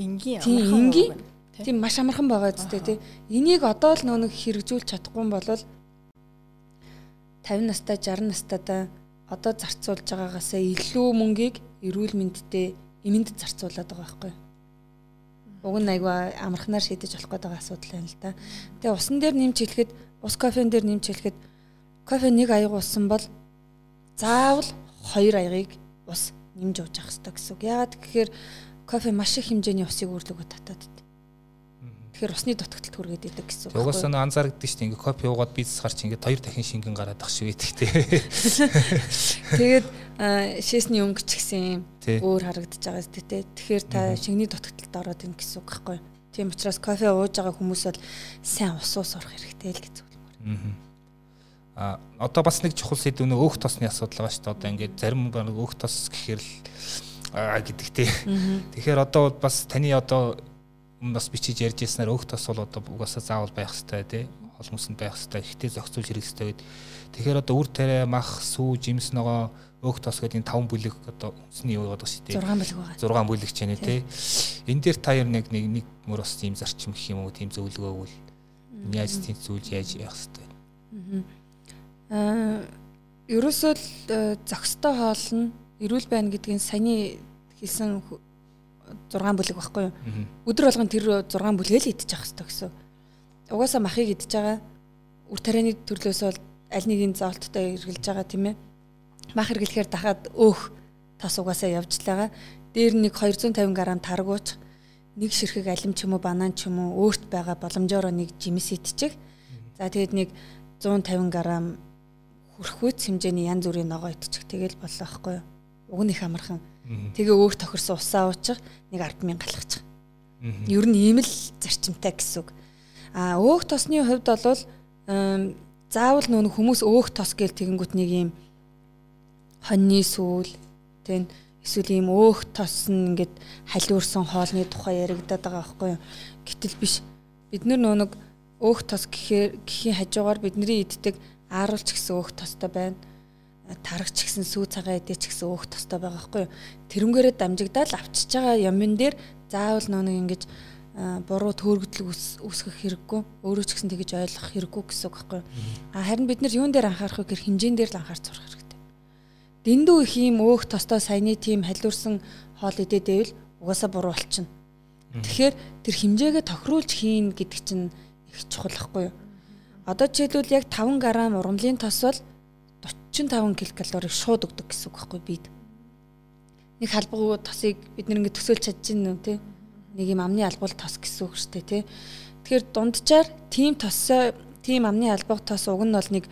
Энгийн амархан. Энгийн. Тийм маш амархан байгаа зү тэ. Энийг одоо л нөө нэг хэрэгжүүлж чадахгүй бол 50 настай 60 настайдаа одоо зарцуулж байгаагаасаа илүү мөнгийг эрүүл мэндэд эмэнд зарцуулаад байгаа байхгүй. Уг нь айгүй амархнаар шийдэж болох гэдэг асуудал байна л да. Тэгээ усан дээр нэмж хэлэхэд ус кофен дээр нэмж хэлэхэд кофе нэг аяг уусан бол заавал хоёр аягийг ус нэмж ууж явах хэрэгтэй гэсэн үг. Яагаад гэхээр кофе маш их хэмжээний усыг үүрлэгөө татаад Тэгэхээр усны дутагдлалт хүргээд идэг гэсэн үг. Угаасаа нөө анзаардаг шүү дээ. Ингээ кофе уугаад бизнес гарч ингээд хоёр дахин шингэн гараад ах шиг байдаг те. Тэгээд шээсний өнгө ч гэсэн өөр харагдаж байгаа зү те. Тэгэхээр та шингэний дутагдлалт ороод ийн гэсэн үг байхгүй юу? Тийм учраас кофе ууж байгаа хүмүүс бол сайн ус ус урах хэрэгтэй л гэж. Аа одоо бас нэг чухал сэдв нөө өөх тосны асуудал байгаа шүү дээ. Одоо ингээд зарим баг өөх тос гэхээр л гэдэг те. Тэгэхээр одоо бас таны одоо бас бичиж ярьж яснаар өөх тос бол одоо угаасаа заавал байх хэрэгтэй тий. Холмосонд байх хэрэгтэй. Ихтэй зохицуулж хэрэг хэрэгтэй гэд. Тэгэхээр одоо үр тариа мах сүү жимс ногоо өөх тос гэдэг энэ таван бүлэг одоо үнсний юу гэдэг шүү дээ 6 бүлэг байгаа. 6 бүлэг ч нэ тий. энэ дээр та ер нэг нэг мөр бас тийм зарчим гэх юм уу тийм зөвлөгөөгөл яаж зүйл яаж явах хэрэгтэй аа ерөөсөө л э, зохистой хоол нь эрүүл байна гэдгийг саяны хэлсэн 6 бүлэг багхгүй юу. Өдөр болгон тэр 6 бүлгээ л идчих хэвээр гэсэн. Угаасаа махыг идж байгаа үр тарианы төрлөөс бол аль нэгийн зоолттой эргэлж байгаа тийм ээ. Мах эргэлэхээр дахиад өөх тас угаасаа явж л байгаа. Дээр нэг 250 г таргууч нэг ширхэг алим ч юм уу банан ч юм уу өөрт байгаа боломжоор нэг жимс идчих. За тэгээд нэг 150 г хүрхвэц хэмжээний янз бүрийн ногоо идчих. Тэгэл боллоо байхгүй юу. Уг нь их амархан Тэгээ өөр тохирсон усаа уучих нэг 100000 галгачих. Ер нь ийм л зарчимтай гэсэн үг. А өөх тосны хувьд бол заавал нүүн хүмүүс өөх тос гэл тэгэнгүүт нэг юм хоньны сүүл тэн эсвэл ийм өөх тос нь ингээд халиурсан хоолны тухай яригадаад байгаа байхгүй юу. Гэтэл биш. Бид нар нөө нэг өөх тос гэхээр гэхийн хажуугаар бидний иддэг ааруулч гэсэн өөх тостой байна тарагч гэсэн сүү цагаан эдээ ч гэсэн өөх тостой байгаа байхгүй юу. Тэрнгээрээ дамжигдаад авчиж байгаа юмн дээр заавал нөө ингэж буруу төөргөдлөг үүсгэх хэрэггүй. Өөрөө ч гэсэн тэгэж ойлгох хэрэггүй гэсэн үг байхгүй юу. А харин бид нар юун дээр анхаарах вэ гэхээр хинжээн дээр л анхаарч сурах. Дэндүү их юм өөх тостой саяны тийм халиурсан хоол идээд байвал угаасаа буруу болчихно. Тэгэхээр тэр хэмжээгээ тохируулж хийн гэдэг чинь их чухал байхгүй юу? Одоо жишээлбэл яг 5 г ургамлын тос бол 45 ккал шууд өгдөг гэсэн үг байхгүй бид. Нэг халбагуу тосыг бид нэг төсөөлж чадчихна үү те? Нэг юм амны албал тос гэсэн үг шүү дээ те. Тэгэхээр дунджаар тийм тосоо тийм амны албаг тос уг нь бол нэг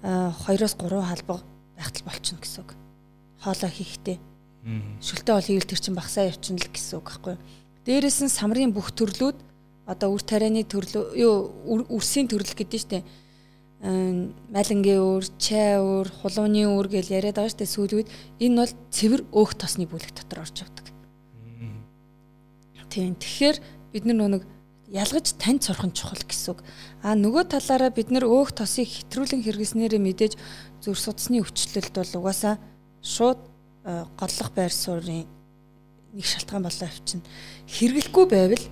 2-оос 3 халбаг байхтал болчихно гэсэн үг. Хоолоо хийхдээ. Шүлтээ бол хийвэл тэр чинь багсаа явчихна л гэсэн үг байхгүй? Дээрээс нь самрын бүх төрлүүд одоо үр тарианы төрлөө юу үрсийн төрөл гэдэг нь штэ малингийн өөр, чай өөр, хулууны өөр гэж яриад байгаа штэ сүүл үед энэ бол цэвэр өөх тосны бүлэг дотор орж явдаг. Тийм. Тэгэхээр бид нар нэг ялгаж тань сурах нь чухал гэсэн үг. А нөгөө талаараа бид нар өөх тосыг хэтрүүлэн хэрэгснээрээ мэдээж зүр судасны өвчлөлт бол угаасаа шууд голлох байр суурийн нэг шалтгаан болоо авчина. Хэрэглэхгүй байвал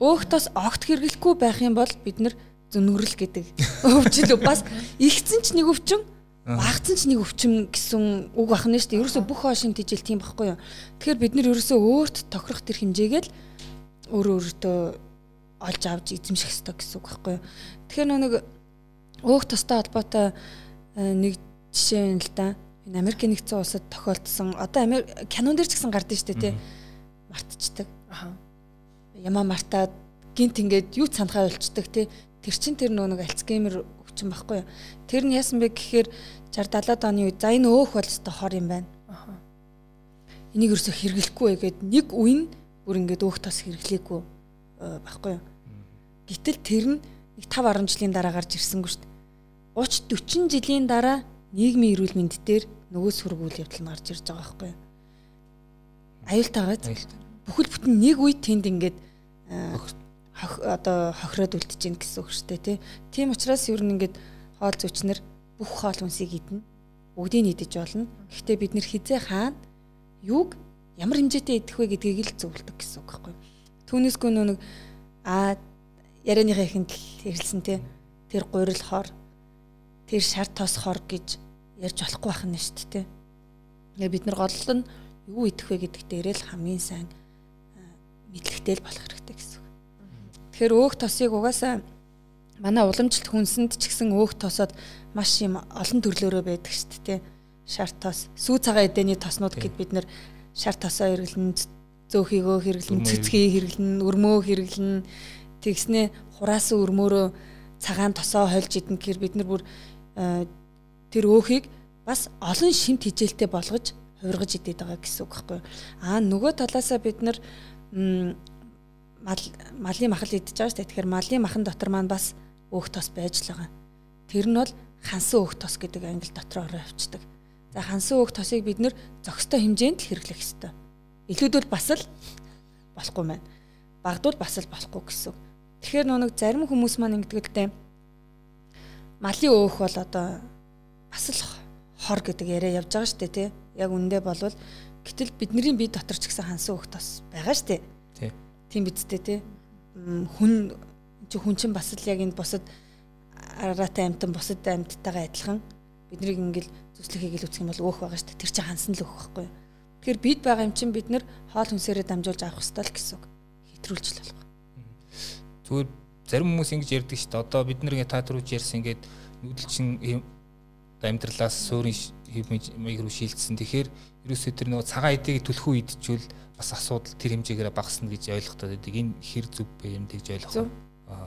өөх тос огт хэрэглэхгүй байх юм бол бид нар зөнөрөл гэдэг өвчл бас ихсэн ч нэг өвчин багцсан ч нэг өвчин гэсэн үг бахна шүү дээ. Ерөөсө бүх хоошин тижэл тийм байхгүй юу. Тэгэхээр бид нар ерөөсө өөрт тохирох тэр хэмжээгээл өөрөө өөртөө олж авч эзэмших хэрэгтэй гэсэн үг байхгүй юу. Тэгэхээр нэг өөх тостой холбоотой э, нэг жишээ юм л да. Энэ Америк нэгдсэн улсад тохиолдсон одоо Америк кинон дээр ч гэсэн гардаг шүү дээ тий. Мартчихдаг. Аа. Ямаа мартаад гинт ингээд юу цанахаа болчдөг тий. Тэр чин тэр нөө нэг альцгеймер өвчин байхгүй юу. Тэр нь яасан бэ гэхээр 60 70-аад оны үед за энэ өөх бол өстой хор юм байна. Аа. Энийг ерөөсө хэрэглэхгүй гэгээд нэг үе нь бүр ингээд өөх тас хэрэглээгүй байхгүй юу. Гэтэл тэр нь нэг 5 10 жилийн дараа гарч ирсэнгүй шүү дээ. 30 40 жилийн дараа нийгмийн эрүүл мэнд дээр нөгөө сүрэг үйл явдал нь гарч ирж байгаа байхгүй юу. Аюултайгаа бүхэл бүтэн нэг үед тэнд ингээд одоо хохироод үлдэж гин гэсэн үг шүү дээ тий. Тийм учраас ер нь ингээд хоол зүйчнэр бүх хоол хүнсийг идэнэ. Бүгдийг идэж болно. Гэхдээ бид нэр хизээ хаана юуг ямар хэмжээтэй идэх вэ гэдгийг л зөвлөдөг гэсэн үг байхгүй юу. Түүнээсгүй нэг а ярианыхаа ихэнд хэрэлсэн тий. Тэр гурил хор тэр шар тос хор гэж ярьж болохгүй байх нь шүү дээ. Тэгээ бид нар гол нь юу идэх вэ гэдэг дээрээ л хамгийн сайн мэдлэгтэй л болох хэрэгтэй гэсэн. Тэгэхээр өөх тосыг угаасаа манай уламжлалт хүнсэнд ч гэсэн өөх тосоод маш юм олон төрлөөрөө байдаг шүү дээ. Шар тос, сүү цагаан эдэний тоснууд гэд бид нар шар тосоо хэрэглэн зөөхийгөө хэрэглэн цэцгий хэрэглэн өрмөө хэрэглэн тэгснэ хураасан өрмөөрөө цагаан тосоо хольж идэн гэхээр бид нар бүр Э, тэр өөхийг бас олон шимт хижээлтэй болгож хувиргаж идээд байгаа гэсэн үг байхгүй юу. Аа нөгөө талаасаа бид нар мал малын махал идчихэж байгаа шүү дээ. Тэгэхээр малын махан дотор маань бас өөх тос байж л байгаа. Тэр нь бол хансан өөх тос гэдэг англи дотор ороо авчдаг. За хансан өөх тосыг бид нэр зохистой хэмжээнд л хэрэглэх ёстой. Илүүдвэл бас л болохгүй маань. Багдвал бас л болохгүй гэсэн. Тэгэхээр нэг зарим хүмүүс маань ингэдэг л дээ малын өөх бол одоо бас л хор гэдэг яриа явж байгаа шүү дээ тий. Яг үндэ болвол гэтэл бидний бие дотор ч гэсэн хансан өөх тос байгаа шүү дээ. Тий. Тийм бидтэй тий. Хүн чи хүн чинь бас л яг энэ бусад араатай амтан бусад амьдтайгаа адилхан биднийг ингээл зүслэх хийгээл үсэх юм бол өөх байгаа шүү дээ. Тэр чинь хансан л өөх байхгүй юу? Тэгэхээр бид байгаа юм чинь бид нэр хоол хүнсээрээ дамжуулж авах хэрэгтэй л гэсэн үг. Хэтрүүлж л болох. Зүгээр зарим хүмүүс ингэж ярьдаг шүү дээ. Одоо бид нэг та түрүүж ярьсан ингээд нүүдэлчин амьдралаас суурин миг рүү шилжсэн. Тэгэхээр ерөөсөө тэр нөгөө цагаан эдийг төлхөө идчихвэл бас асуудал тэр хэмжээгээр багасна гэж ойлгохтой байдаг. Энэ хэр зөв бэ юм тэгж ойлгох.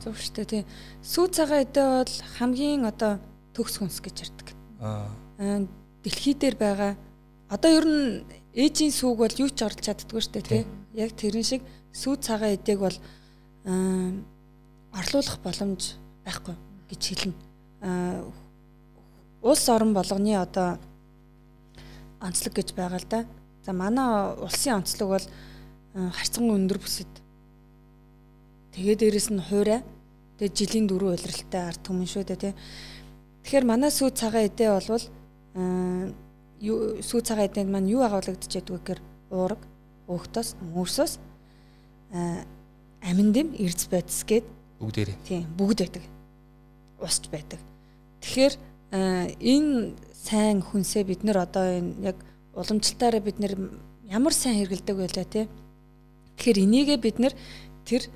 Зөв шүү дээ тий. Сүү цагаан эдээ бол хамгийн одоо төгс хүнс гэж ярьдаг. Аа дэлхий дээр байгаа одоо ер нь ээжийн сүг бол юу ч орлож чаддгүй шүү дээ тий. Яг тэрэн шиг сүү цагаан эдэг бол орлуулах боломж байхгүй гэж хэлнэ. Улс орон болгоны одоо онцлог гэж байгаа л да. За манай улсын онцлог бол харьцангуй өндөр бүсэд. Тэгээ дээрэс нь хуурай. Тэгээ жилийн дөрөв улиралтай ард түмэн шүү дээ тий. Тэгэхээр манай сүү цагаан эдээ болвол сүү цагаан эдэнд маань юу агуулгадж ядгүй гэхээр уураг, өөхтөс, мөрсөс амин дэм эрдэс байдс гээд Бүгдээрээ. Тийм, бүгд байдаг. Усч байдаг. Тэгэхээр энэ сайн хүнсээ бид нэр одоо энэ яг уламжлалтаараа бид нэр ямар сайн хэрэгэлдэг байлаа те. Тэгэхээр энийгээ бид нэр тэр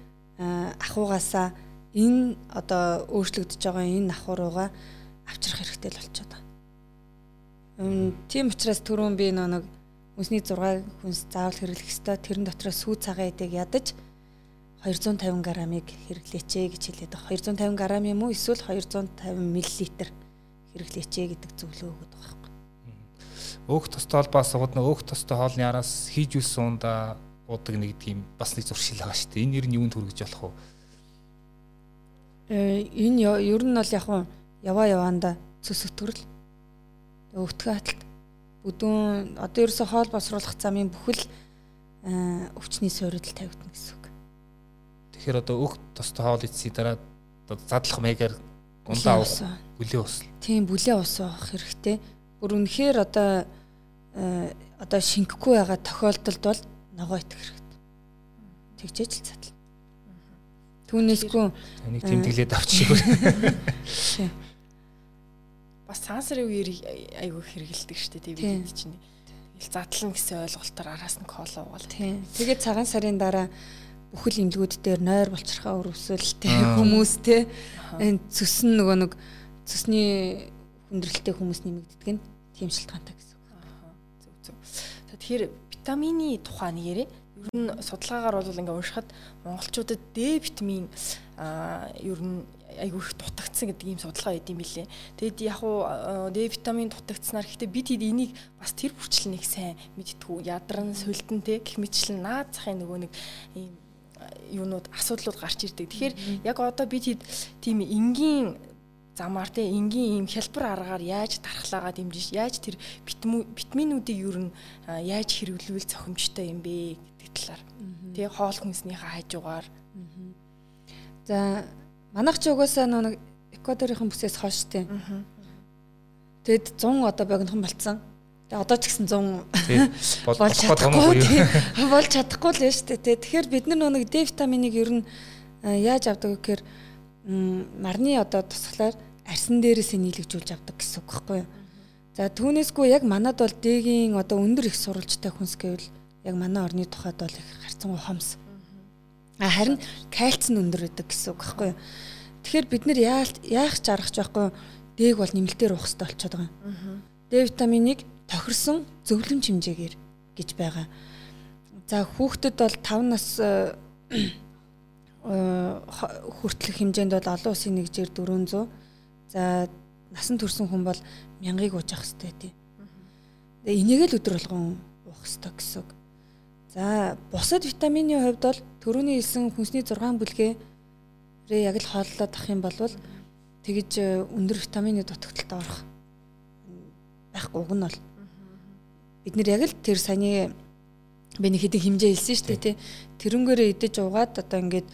ахугаасаа энэ одоо өөрчлөгдөж байгаа энэ ахуй руугаа авчрах хэрэгтэй л болчиход байна. Тийм учраас түрүүн би нэг үнсний 6 хүнс заавал хэрэглэх ёстой. Тэрэн дотор сүү цагаан эдэг ядаж 250 грамыг хэрэглээч гэж хэлээд байгаа. 250 грамм юм уу эсвэл 250 мл хэрэглээч гэдэг зөвлөгөө өгöd байгаа байхгүй. Өөх тостой холбоос угад нэг өөх тостой хоолны араас хийж үлсэн унда уудаг нэг тийм бас нэг зуршил байгаа шүү дээ. Энэ ер нь юунд хүргэж болох вэ? Э энэ ер нь бол яг яваа яваанда цөс өтгөрл өвтгөө хаталт бүдүүн одоо ерөөсө хоол босруулах замын бүхэл өвчний суурилд тавигдана гэсэн үг. Тэгэхээр одоо өг тостой хоол идсий дараа задлах маягаар ундаа уух бүлээ ус. Тийм бүлээ ус уух хэрэгтэй. Бүр үнэхээр одоо одоо шингэхгүй байгаа тохиолдолд бол ногоо итгэх хэрэгтэй. Тэгжээж л задлаа. Түүнээсгүй таныг тэмдэглээд авчих шиг бас сансрын үеэр айгүй хэрэгэлдэг штэ тийм бид чинь тэгэл задлан гэсэн ойлголтоор араас нь коло угаал. Тийм. Тэгээд цагаан сарын дараа бүхэл имлгүүд дээр нойр болчихрохоо өрөвсөлтэй хүмүүс те энэ цөс нөгөө нэг цөсний хүндрэлтэй хүмүүс нэмэгддэг нь тийм шалтгаантай гэсэн үг. Зөв зөв. Тэгэхээр витамины тухай нэг ярэ. Ер нь судалгаагаар бол ингээ уншихад монголчуудад D витамин ер нь айгүй их дутагдсан гэдэг ийм судалгаа өгд юм билээ. Тэгэд яг уу Д витамин дутагдсанаар гэхдээ бид хэд энийг бас тэр бүрчлэл нэг сайн мэдтгүү. Ядарн, сүлдэн те гэх мэтчлэн наад захын нөгөө нэг ийм юунууд асуудлууд гарч ирдэг. Тэгэхээр яг одоо бид хэд тийм энгийн замаар те энгийн ийм хялбар аргаар яаж дархлаагаа дэмжиж яаж тэр витаминуудыг юу н яаж хэрэглүүл зохимжтой юм бэ гэдэг талаар. Тэгээ хоол хүнснийхээ хажуугаар. За Манайх ч угаасаа нэг Эквадорын бүсээс хойш тээ. Тэгэд 100 одоо богинохон болцсон. Тэгээ одоо ч гэсэн 100 болж чадахгүй болж чадахгүй л шүү дээ. Тэгэхээр бид нар нэг D витаминыг ер нь яаж авдаг гэхээр марны одоо тусгалаар арсан дээрээс нийлэгжүүлж авдаг гэсэн үг байхгүй юу? За түүнээсгүй яг манад бол D-гийн одоо өндөр их сурвалжтай хүнс гэвэл яг манай орны тухайд бол их харцсан хомс. А харин кальц нь өндөр байдаг гэсэн үг байхгүй юу? Тэгэхээр бид нэр яах ч аргач байхгүй дээг бол нэмэлтээр уух хэрэгтэй болчиход байгаа юм. Д витаминыг тохирсон зөвлөмж хэмжээгээр гэж байгаа. За хүүхдэд бол 5 нас э, э, хүртэлх хэмжээнд бол олон улсын нэгжээр 400. За насан турсан хүн бол мянгаыг ууж авах хэрэгтэй тий. Тэгээ энийг л өдөр болгон уух хэрэгтэй гэсэн. За бусад витамины хувьд бол төрөний хэлсэн хүнсний 6 бүлгээ рээ яг л хооллоод ах юм бол тэгэж э, өндөр витамины дутагдлалд орох байхгүй уг нь бол. Бид нэр яг л тэр саяны би нэг хэдин хэмжээ хэлсэн шүү дээ тий. Тэрнгээрээ идэж угаад одоо ингээд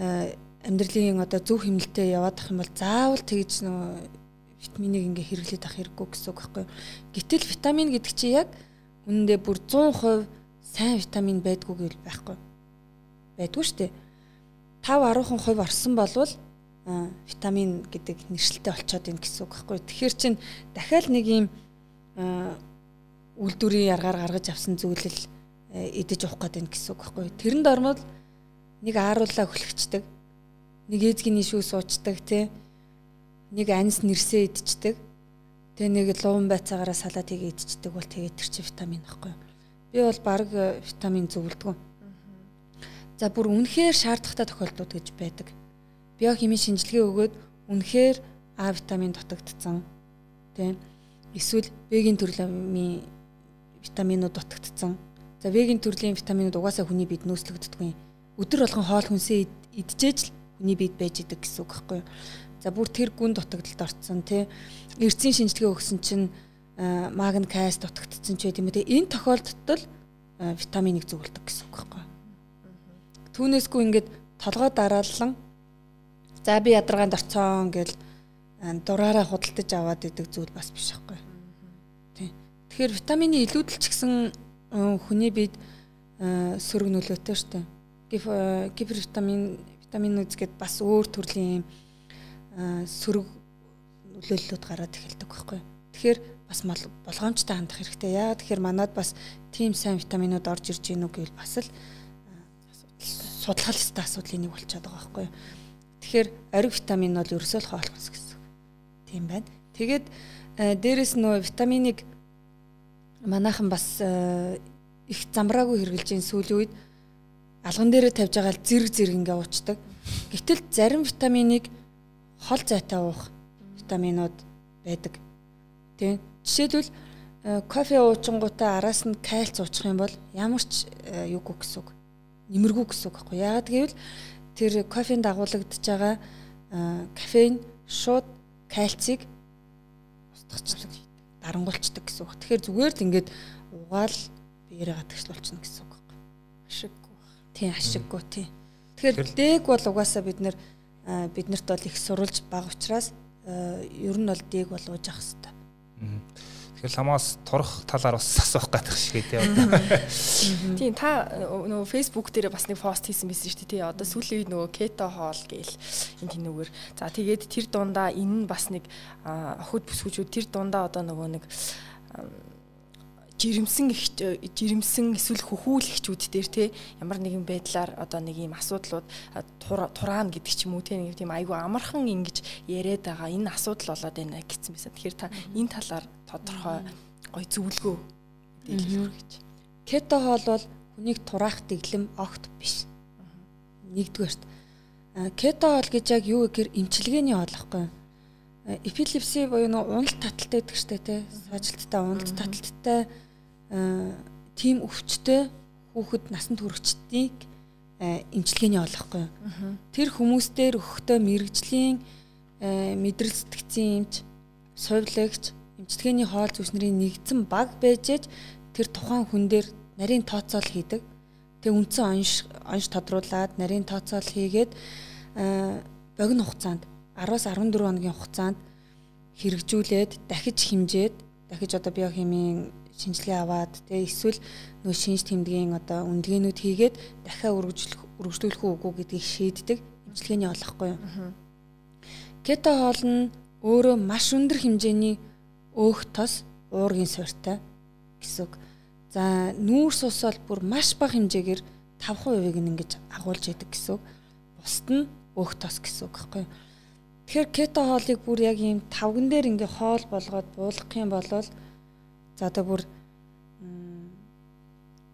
э, амьдралын одоо зөв хэмнэлтэд яваад ах юм бол заавал тэгж нөө витаминыг ингээ хэрэглээд ах хэрэггүй гэсэн үг байхгүй гэтэл витамин гэдэг чи яг үнэндээ бүр 100% сайн витамин байдгүй гэвэл байхгүй байдгүй шүү дээ 5 10% орсон болвол витамин гэдэг нэршилтэй болцоод ийн гэсэн үг байхгүй. Тэгэхээр чин дахиад нэг юм үйлдвэрийн аргаар гаргаж авсан зүйлэл идэж уух гээд байна гэсэн үг байхгүй. Тэрэнд ормод нэг ааруулаа хүлэгчдэг. Нэг ээзгийн шүү суучдаг тий. Нэг анис нэрсээ идчихдэг. Тэгээ нэг луун байцаагаараа салаатыг идчихдэг бол тэгээд тэр чинь витамин байхгүй. Би бол баг витамин зөвлөдгөө За бүр үнэхээр шаардлагатай тохиолдлууд гэж байдаг. Биохимийн шинжилгээ өгөөд үнэхээр А витамин дутагдсан. Тийм. Эсвэл В-ийн төрлийн витаминууд дутагдсан. За В-ийн төрлийн витаминууд угаасаа хүний биед нөөцлөгддөггүй. Өдөр болгон хоол хүнсээ идчихэж л хүний биед байж идэг гэсэн үг байхгүй юу? За бүр тэр гүн дутагдалд орцсон тий. Эрцийн шинжилгээ өгсөн чинь магн кайс дутагдсан ч гэдэм үү тий. Энэ тохиолдолд витаминыг зөвлөдөг гэсэн үг байхгүй юу? Түүнээсгүй ингээд толгой дарааллан за би ядаргаанд орцоон гэл дураараа худалдаж аваад идэг зүйл бас биш байхгүй. Тий. Тэгэхээр витамины илүүдэл ч гэсэн хүний биед сөрөг нөлөөтэй штэ. Гиф гипервитамин витаминууд гэд бас өөр төрлийн сөрөг нөлөөллүүд гараад эхэлдэг байхгүй. Тэгэхээр бас болгоомжтой хандах хэрэгтэй. Яагаад тэгэхээр манад бас тийм сайн витаминууд орж ирж гинүү гэвэл бас л судлах ёстой асуудлын нэг болчиход байгаа байхгүй. Тэгэхээр ориг витамин бол ерөөсөө л хоол хүнс гэсэн. Тийм байна. Тэгээд дээрэс нөө витаминыг манайхан бас их замбраагүй хэрглэж ин сүүлийн үед алган дээрээ тавьж байгаа л зэрэг зэрэг ингээ уучдаг. Гэтэл зарим витаминыг хол зайтай уух витаминууд байдаг. Тийм. Жишээлбэл кофе уучингуудаа араас нь кальц уучих юм бол ямар ч юугүй гэсэн үг. Нэмэргүй гэсэн үг байхгүй. Яагаад гэвэл тэр кофенд дагуулгадж байгаа кофеин шууд кальцийг устгацдаг, дарангуйлцдаг гэсэн үг. Тэгэхээр зүгээр л ингээд угаал биеэрээ гадагшлуулчихна гэсэн үг байхгүй. Ашиггүй. Тийм ашиггүй тийм. Тэгэхээр дэг бол угаасаа бид нэр биднэрт бол их сурулж баг учраас ер нь бол дэг бол ууж ах хэвээр. Тэгэхээр ламаас турах талаар бас асуух гэдэг шиг тий одоо. Тийм та нөгөө Facebook дээр бас нэг пост хийсэн байсан шүү дээ тий. Одоо сүүлийн үед нөгөө кето хоол гээл энэ тэнүүгээр за тэгээд тэр дундаа энэ нь бас нэг охид бүсгүүчүүд тэр дундаа одоо нөгөө нэг жирэмсэн жирэмсэн эсвэл хөхүүл эхчүүд дээр те ямар нэгэн байдлаар одоо нэг юм асуудлууд тураана гэдэг ч юм уу те нэг тийм айгүй амархан ингэж яриад байгаа энэ асуудал болоод байна гэсэн байсан. Тэгэхээр та энэ талаар тодорхой гой зөвлөгөө мэдээлэл өгөх гэж. Кето хоол бол хүнийг тураах дэглэм огт биш. Нэгдүгээрт кето хоол гэж яг юу гэхээр эмчилгээний хоол ахгүй юу? эпилепси буюу нөө уналт таталтай гэдэг штэ тий саажилттай уналт таталттай тийм өвчтөй хүүхэд насанд хүрэгчдийг эмчилгээний олохгүй. Тэр хүмүүс дээр өгөхдөө мэрэгжлийн мэдрэл сэтгцийн эмч, сувилагч, эмчилгээний хоол зүснэрийн нэгдсэн баг байжээж тэр тухайн хүн дээр нарийн тооцоол хийдэг. Тэг үндсэн онш онш тодруулаад нарийн тооцоол хийгээд богино хугацаанд 10-аас 14 хоногийн хугацаанд хэрэгжүүлээд дахиж химжээд дахиж одоо биохимийн шинжилгээ аваад тэгээ эсвэл нөө шинж тэмдгийн одоо үндэгээнүүд хийгээд дахиад үргэлжлэх үргэлжлүүлэх үгүй гэдгийг шийддэг эмчилгээний олохгүй юу. Кето хоол нь өөрөө маш өндөр хэмжээний өөх тос уургийн суурьтай гэсэн үг. За нүүрс ус бол бүр маш бага хэмжээгээр 5%-ийг ингэж агуулж яадаг гэсэн үг. Бусд нь өөх тос гэсэн үг байхгүй юу. Тэгэхээр кето хоолыг бүр яг ийм тавган дээр ингээ хоол болгоод буулгах юм бол одоо бүр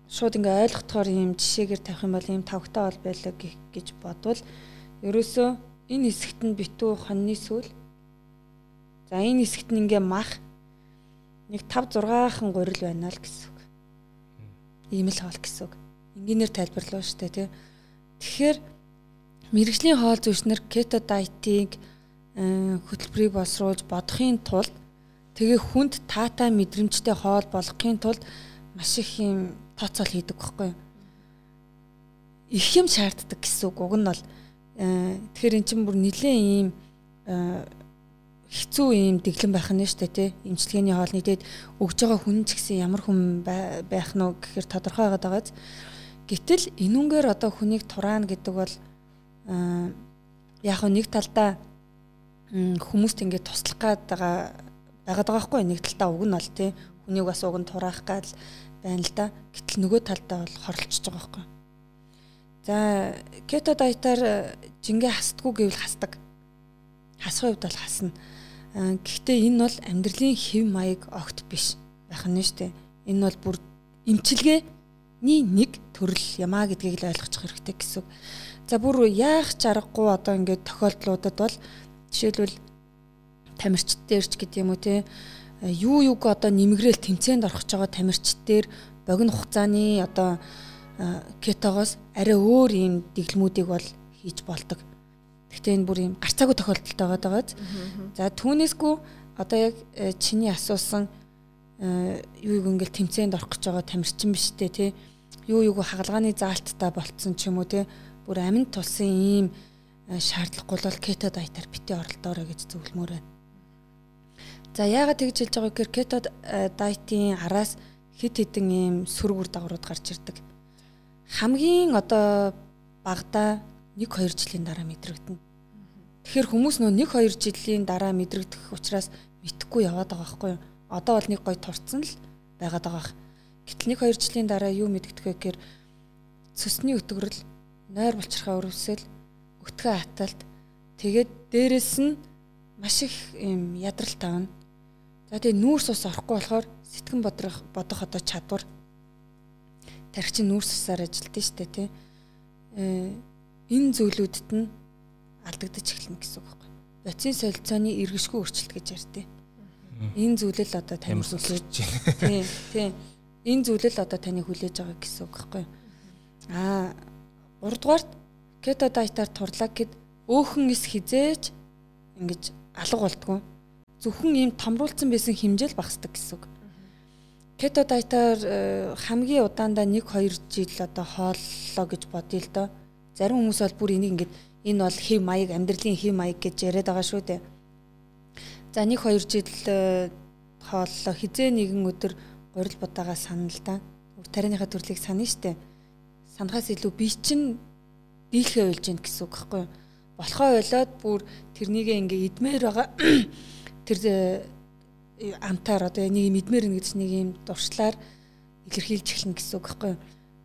шууд ингээ ойлгохоор ийм жишээгээр тавих юм бол ийм тавгтай бол байлаа гэж бодвол ерөөсөө энэ хэсэгт нь битүү хоньны сүл за энэ хэсэгт нь ингээ мах нэг 5 6хан гурил байна л гэсэн үг. Ийм л хоол гэсэн үг. Энгийнээр тайлбарлаа шүү дээ тий. Тэгэхээр мэрэгжлийн хоол зүйчнэр кето дайтыг хөтөлбөрийг боловсруулж бодохын тулд Тэгээ хүнд таатай мэдрэмжтэй хоол болгохын тулд маш их юм тооцоол хийдэг байхгүй юу? Их юм шаарддаг гэсэн үг. Уг нь бол тэгэхээр эн чинь бүр нэлээд ийм хэцүү ийм дэглэн байх нь шүү дээ тий. Имчилгээний хоол нийтэд өгж байгаа хүн ч гэсэн ямар хүн байх нь гэхээр тодорхой байгаад байгааз. Гэтэл энүүнгээр одоо хүнийг тураана гэдэг бол яг нэг талдаа хүмүүст ингээд туслах гээд байгаа байгаад байгаа хгүй нэг талтаа уг нь бол тий хүнийг бас уг нь тураах гал байна л да. Гэтэл нөгөө талдаа бол хорлцож байгаа хгүй. За кето дайтаар э, жингээ хасдаггүй гэвэл хасдаг. Хасах үед бол хасна. Э, гэхдээ энэ бол амьдралын хэв маяг огт биш байх нь шүү дээ. Энэ бол бүр имчилгээний нэг төрөл ямаа гэдгийг л ойлгочих хэрэгтэй гэсэн. За бүр яах чаргагүй одоо ингээд тохиолдлуудад бол жишээлбэл тамирчид дээрч гэдэг юм уу те юу юуг одоо нэмгрээл тэмцээнд орох гэж байгаа тамирчид дээр богино хугацааны одоо кетогоос арай өөр юм дэглэмүүдийг бол хийж болдог. Гэхдээ энэ бүр юм гарцаагүй тохиолдолтой байгаа дагаад. За түүнээсгүй одоо яг э, чиний асуусан юу юу ингээл тэмцээнд орох гэж байгаа тамирчин биш те тий. Юу юу хагалгааны заалттай болцсон ч юм уу те. Бүр аминд тулсан ийм э, шаардлагагүй бол кето дайтаар битээ оролдоорой гэж зөвлөмөр байна. За яагаад тэгж хэлж байгааг гэхээр кето дайтын араас хит хитэн ийм сөрөг үр дагаврууд гарч ирдэг. Хамгийн одоо багада 1 2 жилийн дараа мэдрэгдэнэ. Тэгэхээр хүмүүс нөө 1 2 жилийн дараа мэдрэгдэх учраас мэдхгүй яваад байгаа байхгүй юу? Одоо бол нэг гой турцсан л байгаад байгаа. Гэтэл 1 2 жилийн дараа юу мэдэгдэх вэ гэхээр цөсний өтгөрл, нойр булчирхаа өрөвсөл, өтгөө хаталт тэгээд дээрэс нь маш их юм ядралт тавна. За тэгээ нүүрс ус орохгүй болохоор сэтгэн бодрох бодох одоо чадвар тархич нүүрс усаар ажилтдаг шүү дээ тий. Э энэ зүйлүүдэд нь алдагдаж эхэлнэ гэсэн үг байхгүй. Боцын солилцооны эргэшгүй өөрчлөлт гэж ярьдээ. Энэ зүйлэл одоо таны хүлээж тий тий энэ зүйлэл одоо таны хүлээж байгаа гэсэн үг байхгүй. Аа 3 дугаарт кето дайтаар турлаг гэд өөхөн эс хизээж ингэж алга болтгоо зөвхөн ийм томруулсан байсан хэмжээл багасдаг гэсэн үг. Кето дайтаар э, хамгийн удаандаа 1 2 жил одоо хооллоо гэж бодъё л доо. Зарим хүмүүс бол бүр энийг ингээд энэ бол хэв маяг амьдралын хэв маяг гэж яриад байгаа шүү дээ. За 1 2 жил э, хооллоо хизээ нэгэн өдөр гурил будаага санал л да. Үр тарианыхаа төрлийг санаа штэ. Санахаас илүү би чинь дийлхэ ойлж гин гэсэн үг байхгүй юу? Болохоо ойлоод бүр тэрнийг ингээ идмээр байгаа тэр э, амтаар одоо нэг юм идмээр нэг гэж нэг юм дуршлаар илэрхийлж эхэлнэ гэсэн үг байхгүй юу.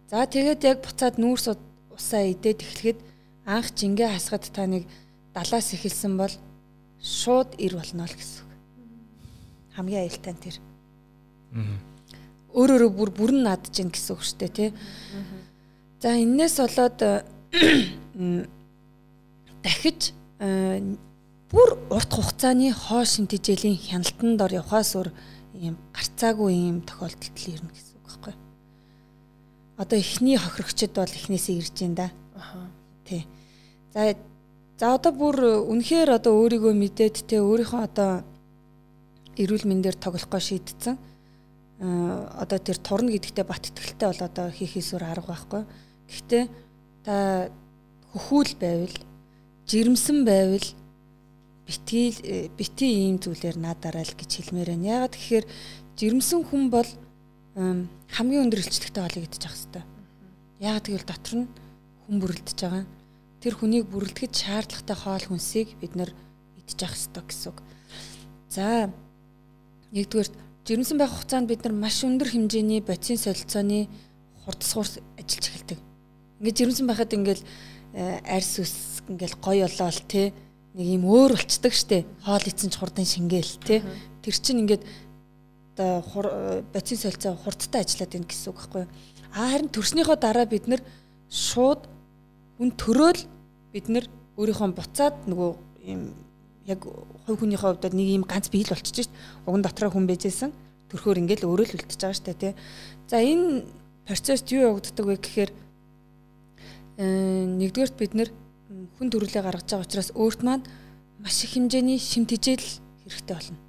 За тэгээд яг буцаад нүүрс усаа идээд эхлэхэд анх жингээ хасахад та нэг далаас эхэлсэн бол шууд ир болно л гэсэн үг. Хамгийн аюултай нь тэр. Өөр өөрө бүр бүрэн наадж гин гэсэн үг шүү дээ тий. За энээс болоод дахиж бүр урт хугацааны хоо шинтэжээлийн хяналтанд ор явхаас өөр ийм гарцаагүй ийм тохиолдолд ирнэ гэсэн үг байхгүй. Одоо эхний хохирогчд бол эхнээсээ ирж байна да. Аха. Тий. За за одоо бүр үнэхээр одоо өөрийгөө мэдээд те өөрийнхөө одоо эрүүл мэндээр тоглохгоо шийдсэн. Аа одоо тэр турна гэдэгтээ бат итгэлтэй бол одоо хийхээсүр арга байхгүй. Гэхдээ та хөхүүл байвал жирэмсэн байвал битгий э, бити ийм зүйлээр наадаарай л гэж хэлмээр байна. Яагаад тэгэхээр жирэмсэн хүн бол хамгийн өндөр илчлэгтэй хоолыг идэж явах хэрэгтэй. Яагаад гэвэл дотор нь хүн бүрлдэж байгаа. Тэр хүнийг бүрлдэхэд шаардлагатай хоол хүнсийг бид идэж явах хэрэгтэй гэсэн үг. За нэгдүгээр жирэмсэн байх хугацаанд бид нар маш өндөр хэмжээний бодисын солилцооны хурдсгуурс ажиллаж эхэлдэг. Ингээд жирэмсэн байхад ингээл э, арьс ус ингээл гоё болоо л тий нэг юм өөр болцдог штэ. Хоол ийцэн ч хурдан шингээл те тэр чинь ингээд оо боцин солилцоо хурдтай ажиллаад байна гэсэн үг байхгүй а харин төрснийхөө дараа бид нар шууд үн төрөөл бид нар өөрийнхөө буцаад нөгөө юм яг хувь хүний хувьд нэг юм ганц бие л болчихж шít. Уган дотроо хүн байжсэн. Төрхөөр ингээл өөрөө л үлдчихэж байгаа штэ тий. За энэ процесс юу явагддаг вэ гэхээр э, нэгдүгээрт бид нар хүн төрүүлээ гаргаж байгаа учраас өөрт маань маш их хэмжээний шимтгижэл хэрэгтэй болно.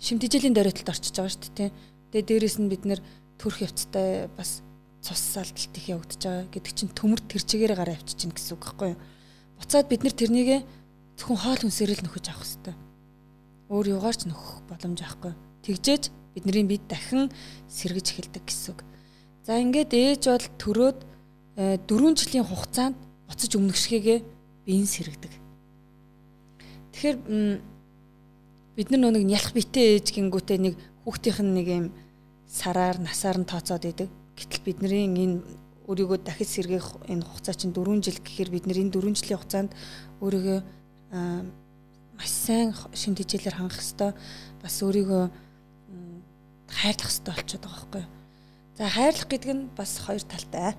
Шимтгижэлийн дөрөлтөд орчиж байгаа шүү дээ. Тэгээ дээрэс нь бид нэр төрх явцтай бас цус салдалт их явагдаж байгаа гэдэг чинь төмөр тэр чигээр гараа авчиж чинь гэсэн үг байхгүй юу? Буцаад бид нар тэрнийг зөвхөн хоол хүнсээр л нөхөж авах хэрэгтэй. Өөр югаар ч нөхөх боломж авахгүй. Тэгжээж бидний бид дахин сэргэж эхэлдэг гэсэн үг. За ингээд ээж бол төрөөд 4 э, жилийн хугацаанд буцаж өмнөгшгээгээ биеийн сэргдэг. Тэгэхээр бид нар нэг нялх битээ ээж гингүүтээ нэг хүүхдийнх нь нэг юм сараар насаар нь тооцоод идэг. Гэтэл бидний энэ өөрийгөө дахиж сэргээх энэ хугацаа чинь 4 жил гэхээр бид нэр энэ 4 жилийн хугацаанд өөрийгөө маш сайн шин тэжээлэр хангах хэвээр бас өөрийгөө хайрлах хэвээр болчиход байгаа байхгүй юу. За хайрлах гэдэг нь бас хоёр талтай.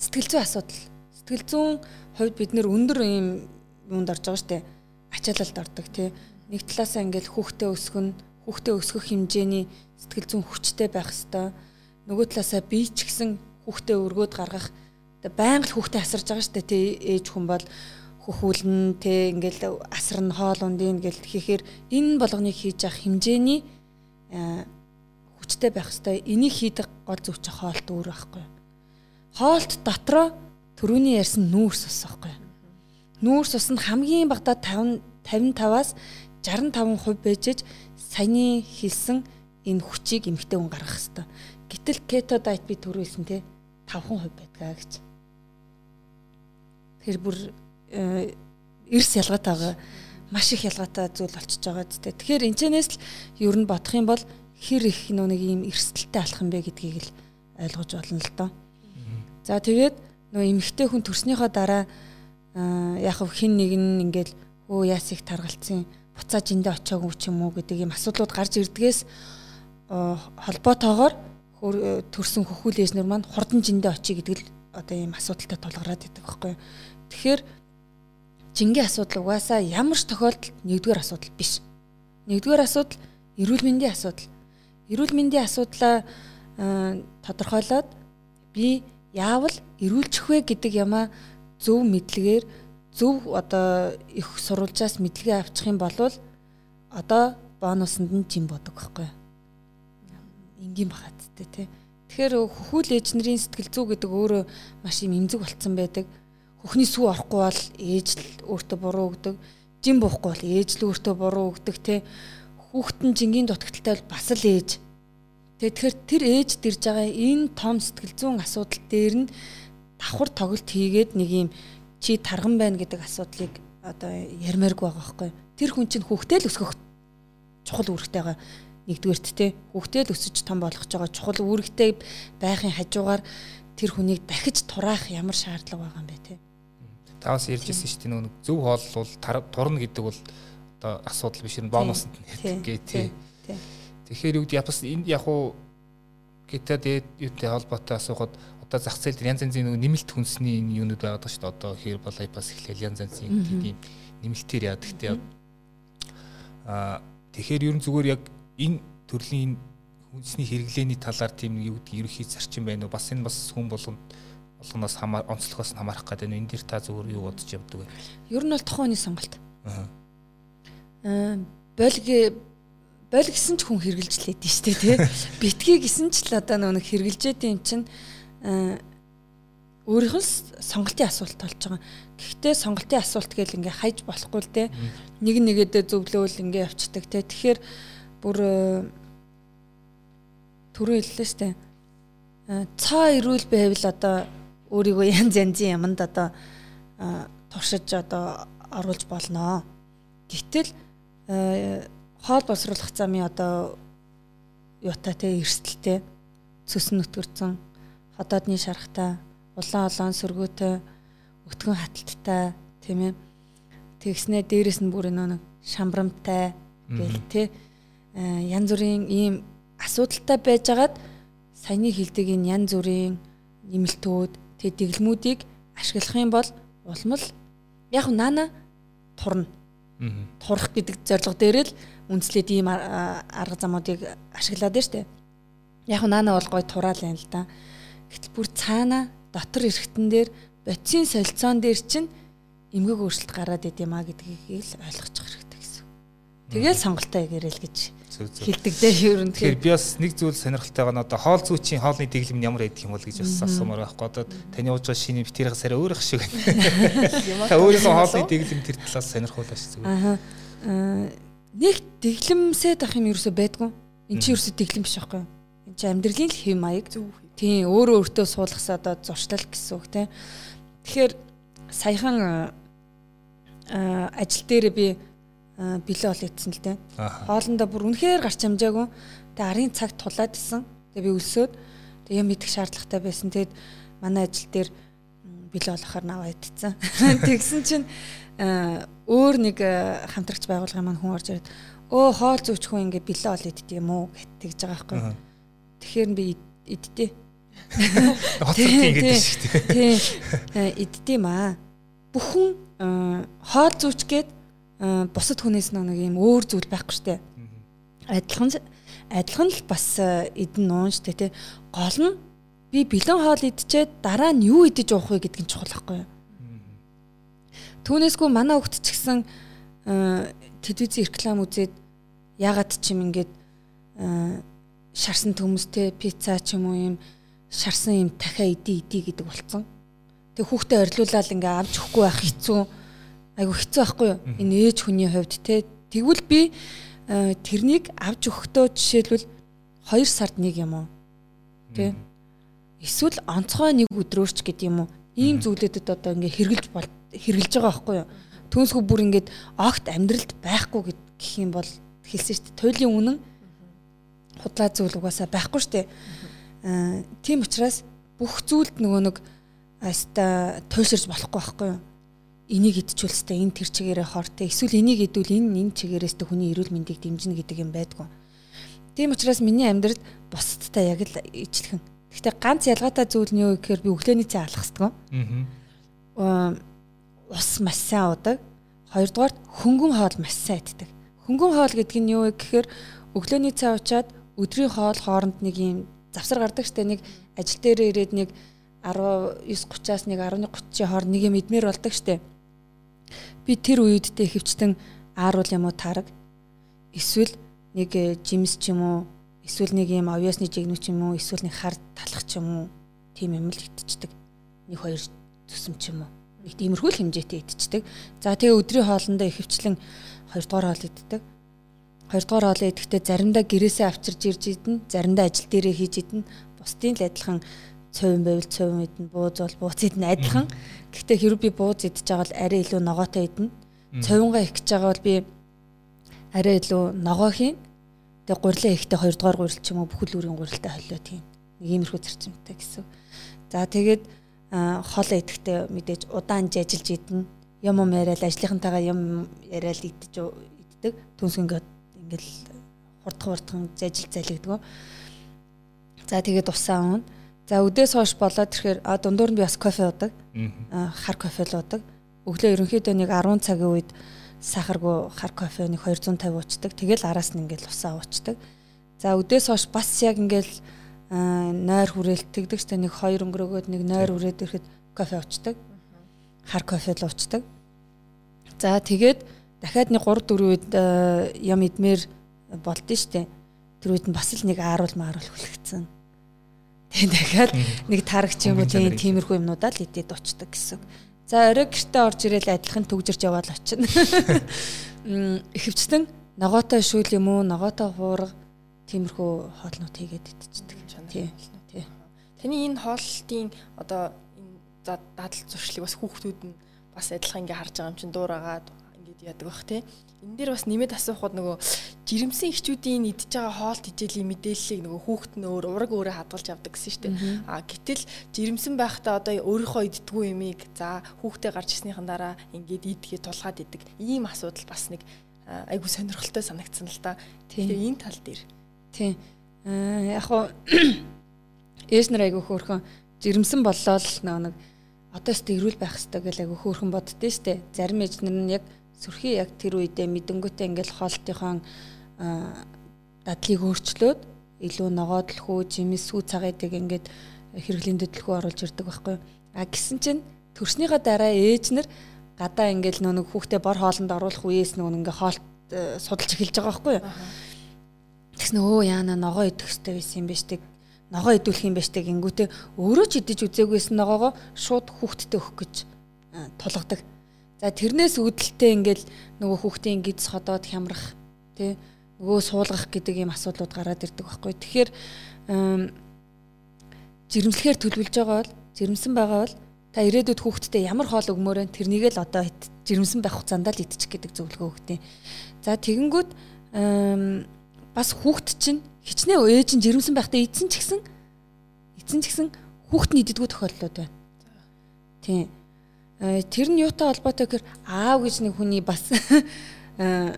Сэтгэл зүйн асуудал Сэтгэл зүйн хувьд бид нэр өндөр юм юунд орж байгаа штэ. Ачаалалд ордог тий. Нэг талаасаа ингээл хүүхдээ өсгөн, хүүхдээ өсгөх хэмжээний сэтгэл зүйн хүчтэй байх хэвээр. Нөгөө талаасаа би ч гэсэн хүүхдээ өргөөд гаргах байнга л хүүхдээ асарж байгаа штэ тий. Ээж хүн бол хөхүүлэн тий ингээл асарн хоол ундын гэл хийхээр энэ болгоныг хийж явах хэмжээний хүчтэй байх хэвээр. Энийг хийдэг гол зөв чи хоолт өөр байхгүй. Хоолт дотроо Төрөний ярьсан нүүрс ус байхгүй. Нүүрс ус нь хамгийн багадаа 50 55-аас 65% байжж саяны хэлсэн энэ хүчийг эмхтэй хүн гаргах хэвээр. Гэтэл кето дайт би төрүүлсэн те 5% байдгаа гэж. Тэр бүр эрс ялгаатай байгаа маш их ялгаатай зүйл болчихж байгаа зү. Тэгэхээр энэчнээс л ер нь бодох юм бол хэр их нэг ийм эрсдэлтэй алах юм бэ гэдгийг л ойлгож болно л доо. За тэгээд нөө эмэгтэй хүн төрснийхөө дараа яг хин нэг нь ингээл өө яас их таргалцсан буцаа жиндээ очиагүй ч юм уу гэдэг ийм асуудлууд гарч ирдгээс холбоотойгоор төрсэн хөхүүл ээжнэр маань хурдан жиндээ очие гэдэг л одоо ийм асуудалтай тулгараад идэг байхгүй. Тэгэхээр жингийн асуудал угаасаа ямар ч тохиолдолд нэгдүгээр асуудал биш. Нэгдүгээр асуудал эрүүл мэндийн асуудал. Эрүүл мэндийн асуудлаа тодорхойлоод би яавал эрүүлчих вэ гэдэг ямаа зөв мэдлэгээр зөв одоо их сурвалжаас мэдлэгээ авчих юм бол одоо бонусанд нь жим бодог байхгүй. Энгийн бахад тэ тий. Тэгэхээр хөхүүл ээж нарын сэтгэл зүй гэдэг өөрөө маш юм эмзэг болцсон байдаг хөхний сүү орохгүй бол ээж л өөртөө буруу өгдөг. Жин буухгүй бол ээж л өөртөө буруу өгдөг те. Хүүхдэн жингийн дутагдaltaй бол бас л ээж. Тэгэхээр тэр ээж дэрж байгаа энэ том сэтгэл зүйн асуудал дээр нь давхар тоглолт хийгээд нэг юм чи тарган байна гэдэг асуудлыг одоо ярмааргүй байгаа байхгүй. Тэр хүн чинь хүүхдээ л өсгөх чухал үүрэгтэй байгаа нэгдүгээрт те хүүхдээ л өсөж том болгож байгаа чухал үүрэгтэй байхын хажуугаар тэр хүнийг дахиж тураах ямар шаардлага байгаа юм бэ те таваас ярьжсэн шүү дээ нөгөө зөв хоол бол турна гэдэг бол одоо асуудал биш энэ бонусд гээ тий. Тэгэхээр юу гэдэг япас энд яг уу гитад юутай холбоотой асуухад одоо зах зээл дээр янз янзын нөгөө нэмэлт хүнсний энэ юунууд байгаа шүү дээ. Одоо хэр бол айпас эхлээл янз янзын тийм нэмэлтээр яа гэхдээ аа тэгэхээр ер нь зүгээр яг энэ төрлийн хүнсний хэрэглээний талаар тийм юу гэдэг ерөхий зарчим байна уу? Бас энэ бас хүн болгонд болгоноос хамаар онцлогоос нь хамаарах гэдэг энэ дээр та зүгээр юу бодож явдаг вэ? Ер нь бол тухайн хүний сонголт. Аа. Э, болг болг гэсэн ч хүн хэрглэж лээд нь штэ тий. Битгий гэсэн ч л одоо нэг хэрглэжээд юм чинь э, өөрийнх нь сонголтын асуулт болж байгаа. Гэхдээ сонголтын асуулт гэл ингээ хайж болохгүй л дээ. Нэг нэгэдээ зөвлөөл ингээ явцдаг те. Тэгэхээр бүр э, түрүү хэллээ штэ. Цаа ирүүл байвал одоо өөрийгөө янз янзын юмд одоо туршиж одоо оруулж болно. Гэтэл хоол боловсруулах замын одоо юутай те эрсдэлтэй цөсөн нүтгэрцэн ходоодны шарахтай улаан олоон сөргөөтэй өтгөн хаталттай тийм ээ. Тэгснэ дээрэс нь бүр нэг шамбрамтай гэл те. Янз бүрийн ийм асуудалтай байжгаад саяны хилдэг энэ янз бүрийн нэмэлтүүд тэг дэглэмүүдийг ашиглах юм бол улам л яг наана турна. Турах гэдэг зорилго дээр л үнслээд ийм арга замуудыг ашиглаад штэ. Яг наана бол гой тураал юм л да. Гэтэл бүр цаана дотор эргэтэн дээр бодисын солилцоон дээр чинь эмгэг өөрчлөлт гараад идэм а гэдгийг л ойлгочих хэрэгтэй гэсэн. Тэгэл сонголтоо ягэрэл гэж хэлдэг дээ ер нь. Тэгэхээр би бас нэг зүйл сонирхолтой байгаа нь одоо хоол зүйчийн хоолны дэглэм нь ямар байдаг юм бол гэж бас асуумаар байхгүй. Одоо таны ууж байгаа шиний битэрийн сарай өөр их шиг. Та өөрийнхөө хоолны дэглэм тэр талаас сонирхуулаач зүгээр. Аа. Нэг дэглэмсэд ах юм ерөөсөө байдгүй. Энд чинь ерөөсөө дэглэм биш байхгүй. Энд чинь амьдралын л хэм маяг. Тийм өөрөө өөртөө суулгасаа одоо зуршлал гэсэн үг тийм. Тэгэхээр саяхан ажил дээр би бэлээ ол ицсэн л дээ. Хоолндоо бүр үнэхээр гарч амжаагүй. Тэгээ арын цаг тулаад исэн. Тэгээ би өлсөөд тэгээ юм идэх шаардлагатай байсан. Тэгэд манай ажил дээр бэлээ олохоор наваа идсэн. Тэгсэн чинь өөр нэг хамтрагч байгууллагын маань хүн орж ирээд өө хоол зүүч хүн ингээ бэлээ ол иддэг юм уу гэт тэгж байгаа байхгүй. Тэгэхээр би идтээ. Хоцролтын гэдэг шүү дээ. Тийм. Идтээ маа. Бүхэн хоол зүүч гээд бусад хүнээс нэг юм өөр зүйл байхгүй штэ. Адилхан адилхан л бас эдэн нуун штэ тий. Гол нь би бэлэн хоол идчихэд дараа нь юу идэж уух вэ гэдг нь чухал байхгүй юу? Түүнээсгүй манай хөвгт ч гэсэн телевизийн реклам үзээд ягаад ч юм ингээд шарсан төмөстэй пицца ч юм уу юм шарсан юм дахиа идэ идэ гэдэг болцсон. Тэг хүүхдээ орилуулаад ингээ авч өгөхгүй байх хэцүү айгу хэцүү байхгүй юу? Энэ ээж хүний хувьд те тэгвэл би э, тэрнийг авч өгөхдөө жишээлбэл 2 сард нэг юм уу? Тэ? Эсвэл онцгой нэг өдрөөч гэдэг юм уу? Ийм зүйлүүдэд одоо ингээ хэрглэж бол хэрглэж байгаа байхгүй юу? Түүнсгүй бүр ингээд огт амьдралд байхгүй гэх юм бол хэлсэн шүү дээ. Туйлын үнэн худлаа зүйл угаасаа байхгүй шүү дээ. Аа тийм учраас бүх зүйлд нөгөө нэг аста туйлширж болохгүй байхгүй юу? Энийг идчихүүлстэй энэ тэр чигээрээ хортой. Эсвэл энийг идвэл энэ энэ чигээрээс тэ хүний эрүүл мэндийг дэмжинэ гэдэг юм байдгүй. Тийм учраас миний амьдралд бусдтай яг л ижилхэн. Гэхдээ ганц ялгаатай зүйл нь юу гэхээр би өглөөний цай хэвээр. Аа ус маш сайн уудаг. Хоёрдугаар хөнгөн хоол маш сайн иддэг. Хөнгөн хоол гэдэг нь юу вэ гэхээр өглөөний цай уучаад өдрийн хоол хооронд нэг юм завсар гардаг штэ нэг ажил дээр ирээд нэг 19:30-аас нэг 11:30-ийн хооронд нэг юм идмээр болдог штэ. Би тэр үеддээ хөвчтөн ааруул юм уу тараг эсвэл нэг э, жимс ч юм уу эсвэл нэг юм авьяасны жигнүү ч юм уу эсвэл нэг хар талах ч юм уу тийм юм л идчихдэг. Нэг хоёр зүсэм ч юм уу нэг тиймэрхүү л хэмжээтэй идчихдэг. За тэгээ өдрийн хоолндоо ихэвчлэн 2 дугаар хоол иддэг. 2 дугаар хоол идэхдээ заримдаа гэрээсээ авчирж ирж идэн, заримдаа ажил дээрээ хийж идэн. Бусдын л адилхан цовин байвал цовин идэн, бууз бол бууз идэн адилхан. Гэхдээ хэрвээ би бууз идэж байгаа бол арай илүү ногоотой идэн. Цовингаа их гэж байгаа бол би арай илүү ногоо хийн. Тэгээ гурилаа ихтэй 2 дугаар гурил ч юм уу бүхэл үрийн гурилтай холио тийм. Нэг иймэрхүү зарчимтай гэсэн. За тэгээд хоол идэхдээ мэдээж удаан ажиллаж идэнэ. Юм юм яриад ажлынхантайгаа юм яриад идэж иддэг. Түнс ингээд ингээл хурдхан хурдхан зажил залгидгөө. За тэгээд усаа уун. За өдөөс хойш болоод ирэхээр а дундуур нь би бас кофе уудаг. Хар кофе л уудаг. Өглөө ерөнхийдөө нэг 10 цагийн үед сахаргүй хар кофе нэг 250 уучдаг. Тэгэл араас нь ингээл усаа уучдаг. За өдөөс хойш бас яг ингээл нойр хүрээлт тэгдэг ч нэг хоёр өнгөрөөгөөд нэг нойр хүрээд ирэхэд кофе уучдаг. Хар кофе л уучдаг. За тэгээд дахиад нэг 3 4 үед ям идмээр болдсон штэ. Тэр үед нь бас л нэг ааруул мааруул хүлэгцэн. Тэгээд дахиад нэг тараг ч юм уу тийм тиймэрхүү юмнуудаа л идээд уучдаг гэсэн. За орой гэртээ орж ирээл адилхан төгжирч яваад очино. Ихэвчлэн ногоотой шүүл юм уу, ногоотой хуурга тиймэрхүү хоолнууд хийгээд идчихдэг. Тий. Тий. Таны энэ хоолтын одоо энэ дадал зуршлыг бас хүүхдүүд нь бас адилхан ингээ харж байгаа юм чин дуурайгаад ингээд яадаг бах тий. Энэ дээр бас нэмээд асуухад нөгөө жирэмсэн ихчүүдийн идж байгаа хоолт хичээлийн мэдээллийг нөгөө хүүхэд нь өөр ураг өөрөө хадгалж авдаг гэсэн шүү дээ. А гэтэл жирэмсэн байхдаа одоо өөрийнхөө иддгүү юмыг за хүүхдээ гарч ирснийхэн дараа ингээд идгээ тулгаад идэг. Ийм асуудал бас нэг айгу сонирхолтой санагдсан л да. Тэгэхээр энэ тал дээр. Тийм яг хуу ээж нар айгүй хөөрхөн жирэмсэн боллоо л нэг одоо ч эрүүл байх хэрэгтэй гэж айгүй хөөрхөн боддөө штэ. Зарим ээж нар нь яг сүрхий яг тэр үедээ мэдэнгүүтээ ингээл хоолтынхон дадлыг өөрчлөөд илүү ногоодлохоо жимс сүү цагаадыг ингээд хэрэглэн дэдлэхүү оруулж ирдэг байхгүй. А гисэн чинь төрснийхаа дараа ээж нар гадаа ингээл нэг хүүхдээ бор хоолнд оруулах үеэс нэг ингээ хоолт э, судалж эхэлж байгаа байхгүй юу. Тэгснэ өө яана ногоо идэх хэрэгтэй байсан юм биш тэг. Ногоо идүүлэх юм биш тэг. Ингүүтээ өөрөө ч идэж үзээгүйсэн ногоогоо шууд хүүхдтэй өгөх гэж тулгадаг. За тэрнээс үүдэлтэй ингээл нөгөө хүүхдийн гидс ходоод хямрах тий нөгөө суулгах гэдэг ийм асуудлууд гараад ирдэг байхгүй. Тэгэхээр жирэмслэхээр төлөвлөж байгаа бол жирэмсэн байгаа бол та ирээдүйд хүүхдтэй ямар хоол өгмөөрэ тэрнийг л одоо жирэмсэн байх хугацаанд л идчих гэдэг зөвлөгөө өгдөө. За тэгэнгүүт бас хүүхд чинь хичнээн ээж нь жирэмсэн байхдаа эдсэн ч гэсэн эдсэн ч гэсэн хүүхд нь иддэггүй тохиолдлууд байна. Тийм. Э, тэр нь юутай холбоотой гэхээр аав гэж нэг хүний бас э,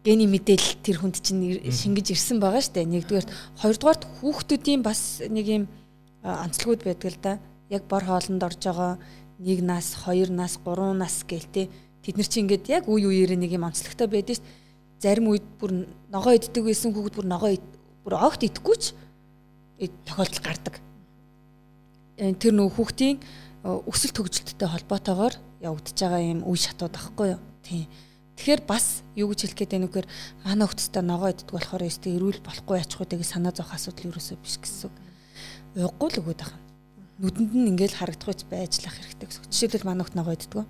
гений мэдээлэл тэр хүнд чинь шингэж ирсэн байгаа шүү дээ. Нэгдүгээр хоёрдугаарт хүүхдүүдийн бас нэг юм онцлогуд байдаг л да. Яг бор хоолнд орж байгаа нэг нас, хоёр нас, гурван нас гээл те. Тэд нар чинь ингээд яг үе үеэрээ нэг юм онцлогтой байдаг шүү дээ зарим үед бүр ногоо иддэг байсан хүүхэд бүр ногоо бүр огт идэхгүй ч тохиолдол гардаг. Э, тэр нөх хүүхдийн э, өсөлт хөгжилттэй холбоотойгоор явагдаж байгаа юм үе шатууд байхгүй юу? Тийм. Тэгэхээр бас юу гэж хэлэх гээд байна вэхээр манай хүүхдтэй ногоо иддэг болохоор өстэй эрүүл болохгүй вэ гэж санаа зовх асуудал ерөөсөө биш гэсэн. Уйггүй л өгöd байгаа. Нүдэнд нь ингээл харагдахгүй байж лах хэрэгтэй гэсэн. Жишээлбэл манай хүүхд ногоо иддэг.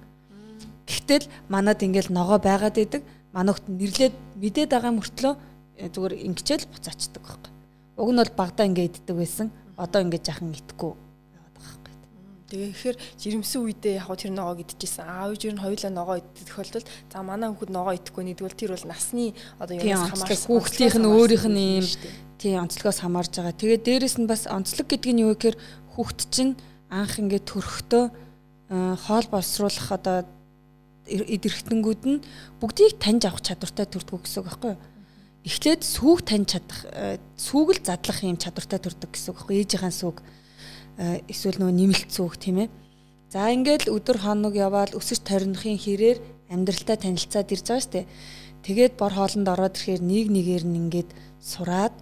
Гэхдээ л манад ингээл ногоо байгаад идэг манайхт нэрлээд мэдээд байгаа мөртлөө э, зүгээр ингэчээл буцаачдаг байхгүй. Уг нь бол багада ингээ иддэг байсан. Одоо ингээ жахан итгэхгүй яваад байгаа байхгүй. Тэгэхээр жирэмсэн үедээ яг тэр ногоо идчихсэн. Аав ээж нь хоёулаа ногоо идэх тохиолдолд за манай хүүхэд ногоо идэхгүй нэгдвэл тэр бол насны одоо юунаас хамаарсан хүүхдийнх нь өөрийнх нь юм тий онцлогоос хамаарж байгаа. Тэгээд дээрэс нь бас онцлог гэдэг нь юу гэхээр хүүхд чинь анх ингээд төрөхдөө хоол боловсруулах одоо идэрхтэнгүүд нь бүгдийг таньж авах чадвартай төрдөг гэсэн үг байхгүй юу? Эхлээд сүүг таньж чадах, сүүг л задлах юм чадвартай төрдөг гэсэн үг байхгүй юу? Ээжийнхээ сүүг эсвэл нөгөө нэмэлт сүүг тийм ээ. За ингээд өдөр хоног яваал өсөж торнохын хэрээр амьдралтай танилцаад ирж байгаа шүү дээ. Тэгээд бор хоолнд ороод ирэхээр нэг нэгээр нь ингээд сураад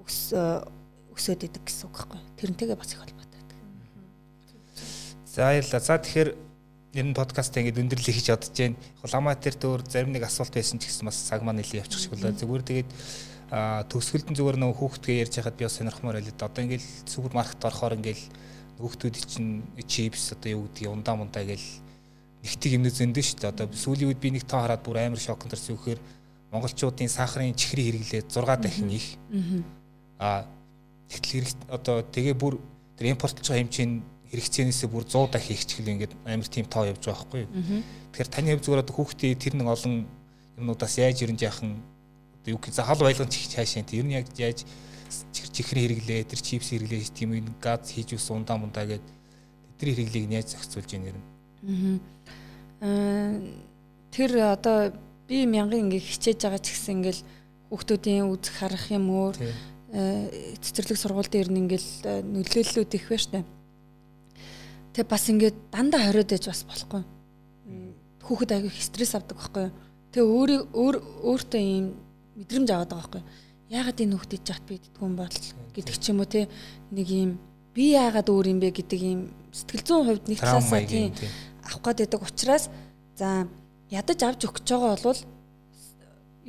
өс өсөөд идэг гэсэн үг байхгүй юу? Тэрнтэйгээ бас их холбоотой байдаг. За баярлалаа. За тэгэхээр ер нь подкаст ингээд өндөрлө хийж бодож जैन. Хуламаа тэр дөөр зарим нэг асуулт байсан ч гэсэн бас цаг маань нэлээд явчих шиг болоо. Зүгээр тэгээд төгсгөлд нь зүгээр нөгөө хүүхдгээ ярьж хахад би бас сонирхмоор байлаа. Одоо ингээл супермаркет орохоор ингээл хүүхдүүд чинь чипс одоо юу гэдгийг ундаа мундаа гээл нэгтиг юмнээ зөндөө шүү дээ. Одоо сүүлийн үед би нэг тоо хараад бүр амар шокнд орсон үхээр монголчуудын сахарын чихрийн хэрэглээ 6 дахин их. Аа тэгтэл одоо тэгээ бүр тэр импортлж байгаа хэмжээний хэрэгцээнээсээ бүр 100 дахин их чихэл ингээд амар тийм тоо явж байгаа байхгүй юу. Тэгэхээр таны хувьд зүгээр одоо хүүхдээ тэр нэг олон юмнуудаас яаж ерөнж яахан юу гэх за хол байлгын чих цаашаа ер нь яг яаж чихрийн хэрэглээ тэр чипс хэрэглээ тийм юм газ хийж ус ундаа мундаа гээд тэдний хэрэглээг нь яаж зохицуулж яах юм аа тэр одоо би мянган ингээ хичээж байгаа ч гэсэн ингээл хүүхдүүдийн үзэх харах юм өөр цэцэрлэг сургууль дээр ингээл нөлөөллүүд их байна штэ тэг бас ингээд дандаа хориод байж бас болохгүй. Хүүхэд аягүй стресс авдаг байхгүй тэг өөрийн өөр өөртөө ийм мэдрэмж аваад байгаа байхгүй яагаад энэ хүүхдэд жат би иддгүй юм бол гэдэг ч юм уу те. Нэг юм би яагаад өөр юм бэ гэдэг юм сэтгэл зүйн хувьд нэг талаасаа тийм авах гээд байдаг учраас за ядаж авч өгч байгаа бол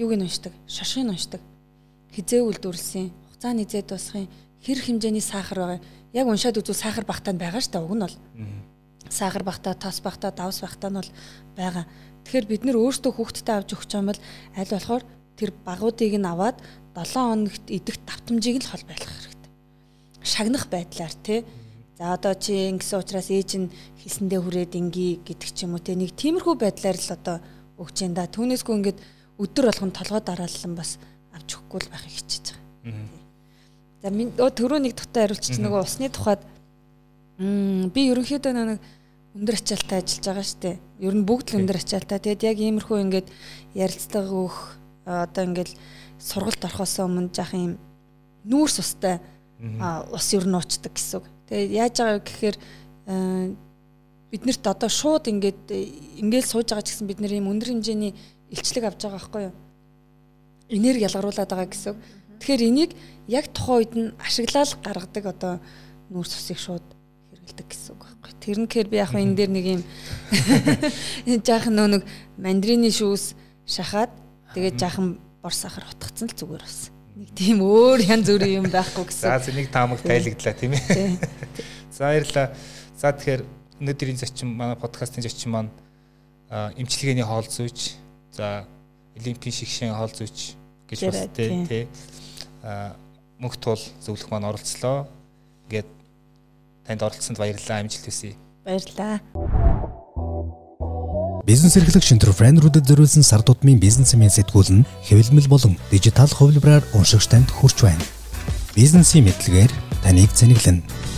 юуг нь уншдаг? Шашхыг нь уншдаг. Хизээ үйлдвэрлэсэн хугацааны зэд басхын хэр хэмжээний сахар байгаа яг уншаад үзвэл сахар багтаа байгаа шүү дээ уг нь бол сахар багтаа тос багтаа давс багтаа нь бол байгаа тэгэхээр бид нөр өөрсдөө хүүхдтэй авч өгч байгаа бол аль болохоор тэр багуудыг нь аваад 7 хоногт идэх давтамжийг л хол байлгах хэрэгтэй. Шагнах байдлаар тий. За одоо чи ингэсэн учраас ээж нь хэлсэндээ хүрээд инги гэдэг ч юм уу тий. Нэг тиймэрхүү байдлаар л одоо өгч юм да. Түүнээсгүй ингээд өдөр болгон толгой дараалан бас авч өгөхгүй л байхыг хичээж байгаа. За түрүү нэг дутаа хариулчих нөгөө усны тухайд би ерөнхийдөө нэг өндөр ачаалтаа ажиллаж байгаа шүү дээ. Ер нь бүгд л өндөр ачаалтаа. Тэгэд яг иймэрхүү ингээд ярилцлага өгөх одоо ингээл сургалт орохоос өмнө жах юм нүүрс устай ус ер нь уучдаг гэсэн үг. Тэгээ яаж байгаа гэхээр биднэрт одоо шууд ингээд ингээл сууж байгаа ч гэсэн бид нэр юм өндөр хэмжээний илчлэг авч байгаа байхгүй юу? Энерги ялгаруулад байгаа гэсэн үг. Тэгэхээр энийг яг тухайн үед нь ашиглаад гаргадаг одоо нүүрс усыг шууд хэрэгэлдэг гэсэн үг байхгүй. Тэр нь гэхээр би яг энэ дээр нэг юм жаахан нөө нэг мандрины шүүс шахаад Тэгээд жаахан бор сахар утгацсан л зүгээр бас. Нэг тийм өөр янз бүрийн юм байхгүй гэсэн. За зэнийг таамаг тайлагдлаа тийм ээ. За баярлаа. За тэгэхээр өнөөдрийн зочин манай подкастын зочин маань эмчилгээний хоол зүйч, за олимпийн шигшэн хоол зүйч гэж бас тий мөнх туул зөвлөх маань оролцлоо. Ингээд танд оролцсонд баярлалаа. Амжилт хүсье. Баярлалаа. Бизнес эрхлэг шинтер френдрүүдэд зориулсан сар тутмын бизнесмен сэтгүүл нь хэвлэмэл болон дижитал хувилбараар уншигч танд хүрч байна. Бизнесийн мэдлэгээр таныг цэнэглэнэ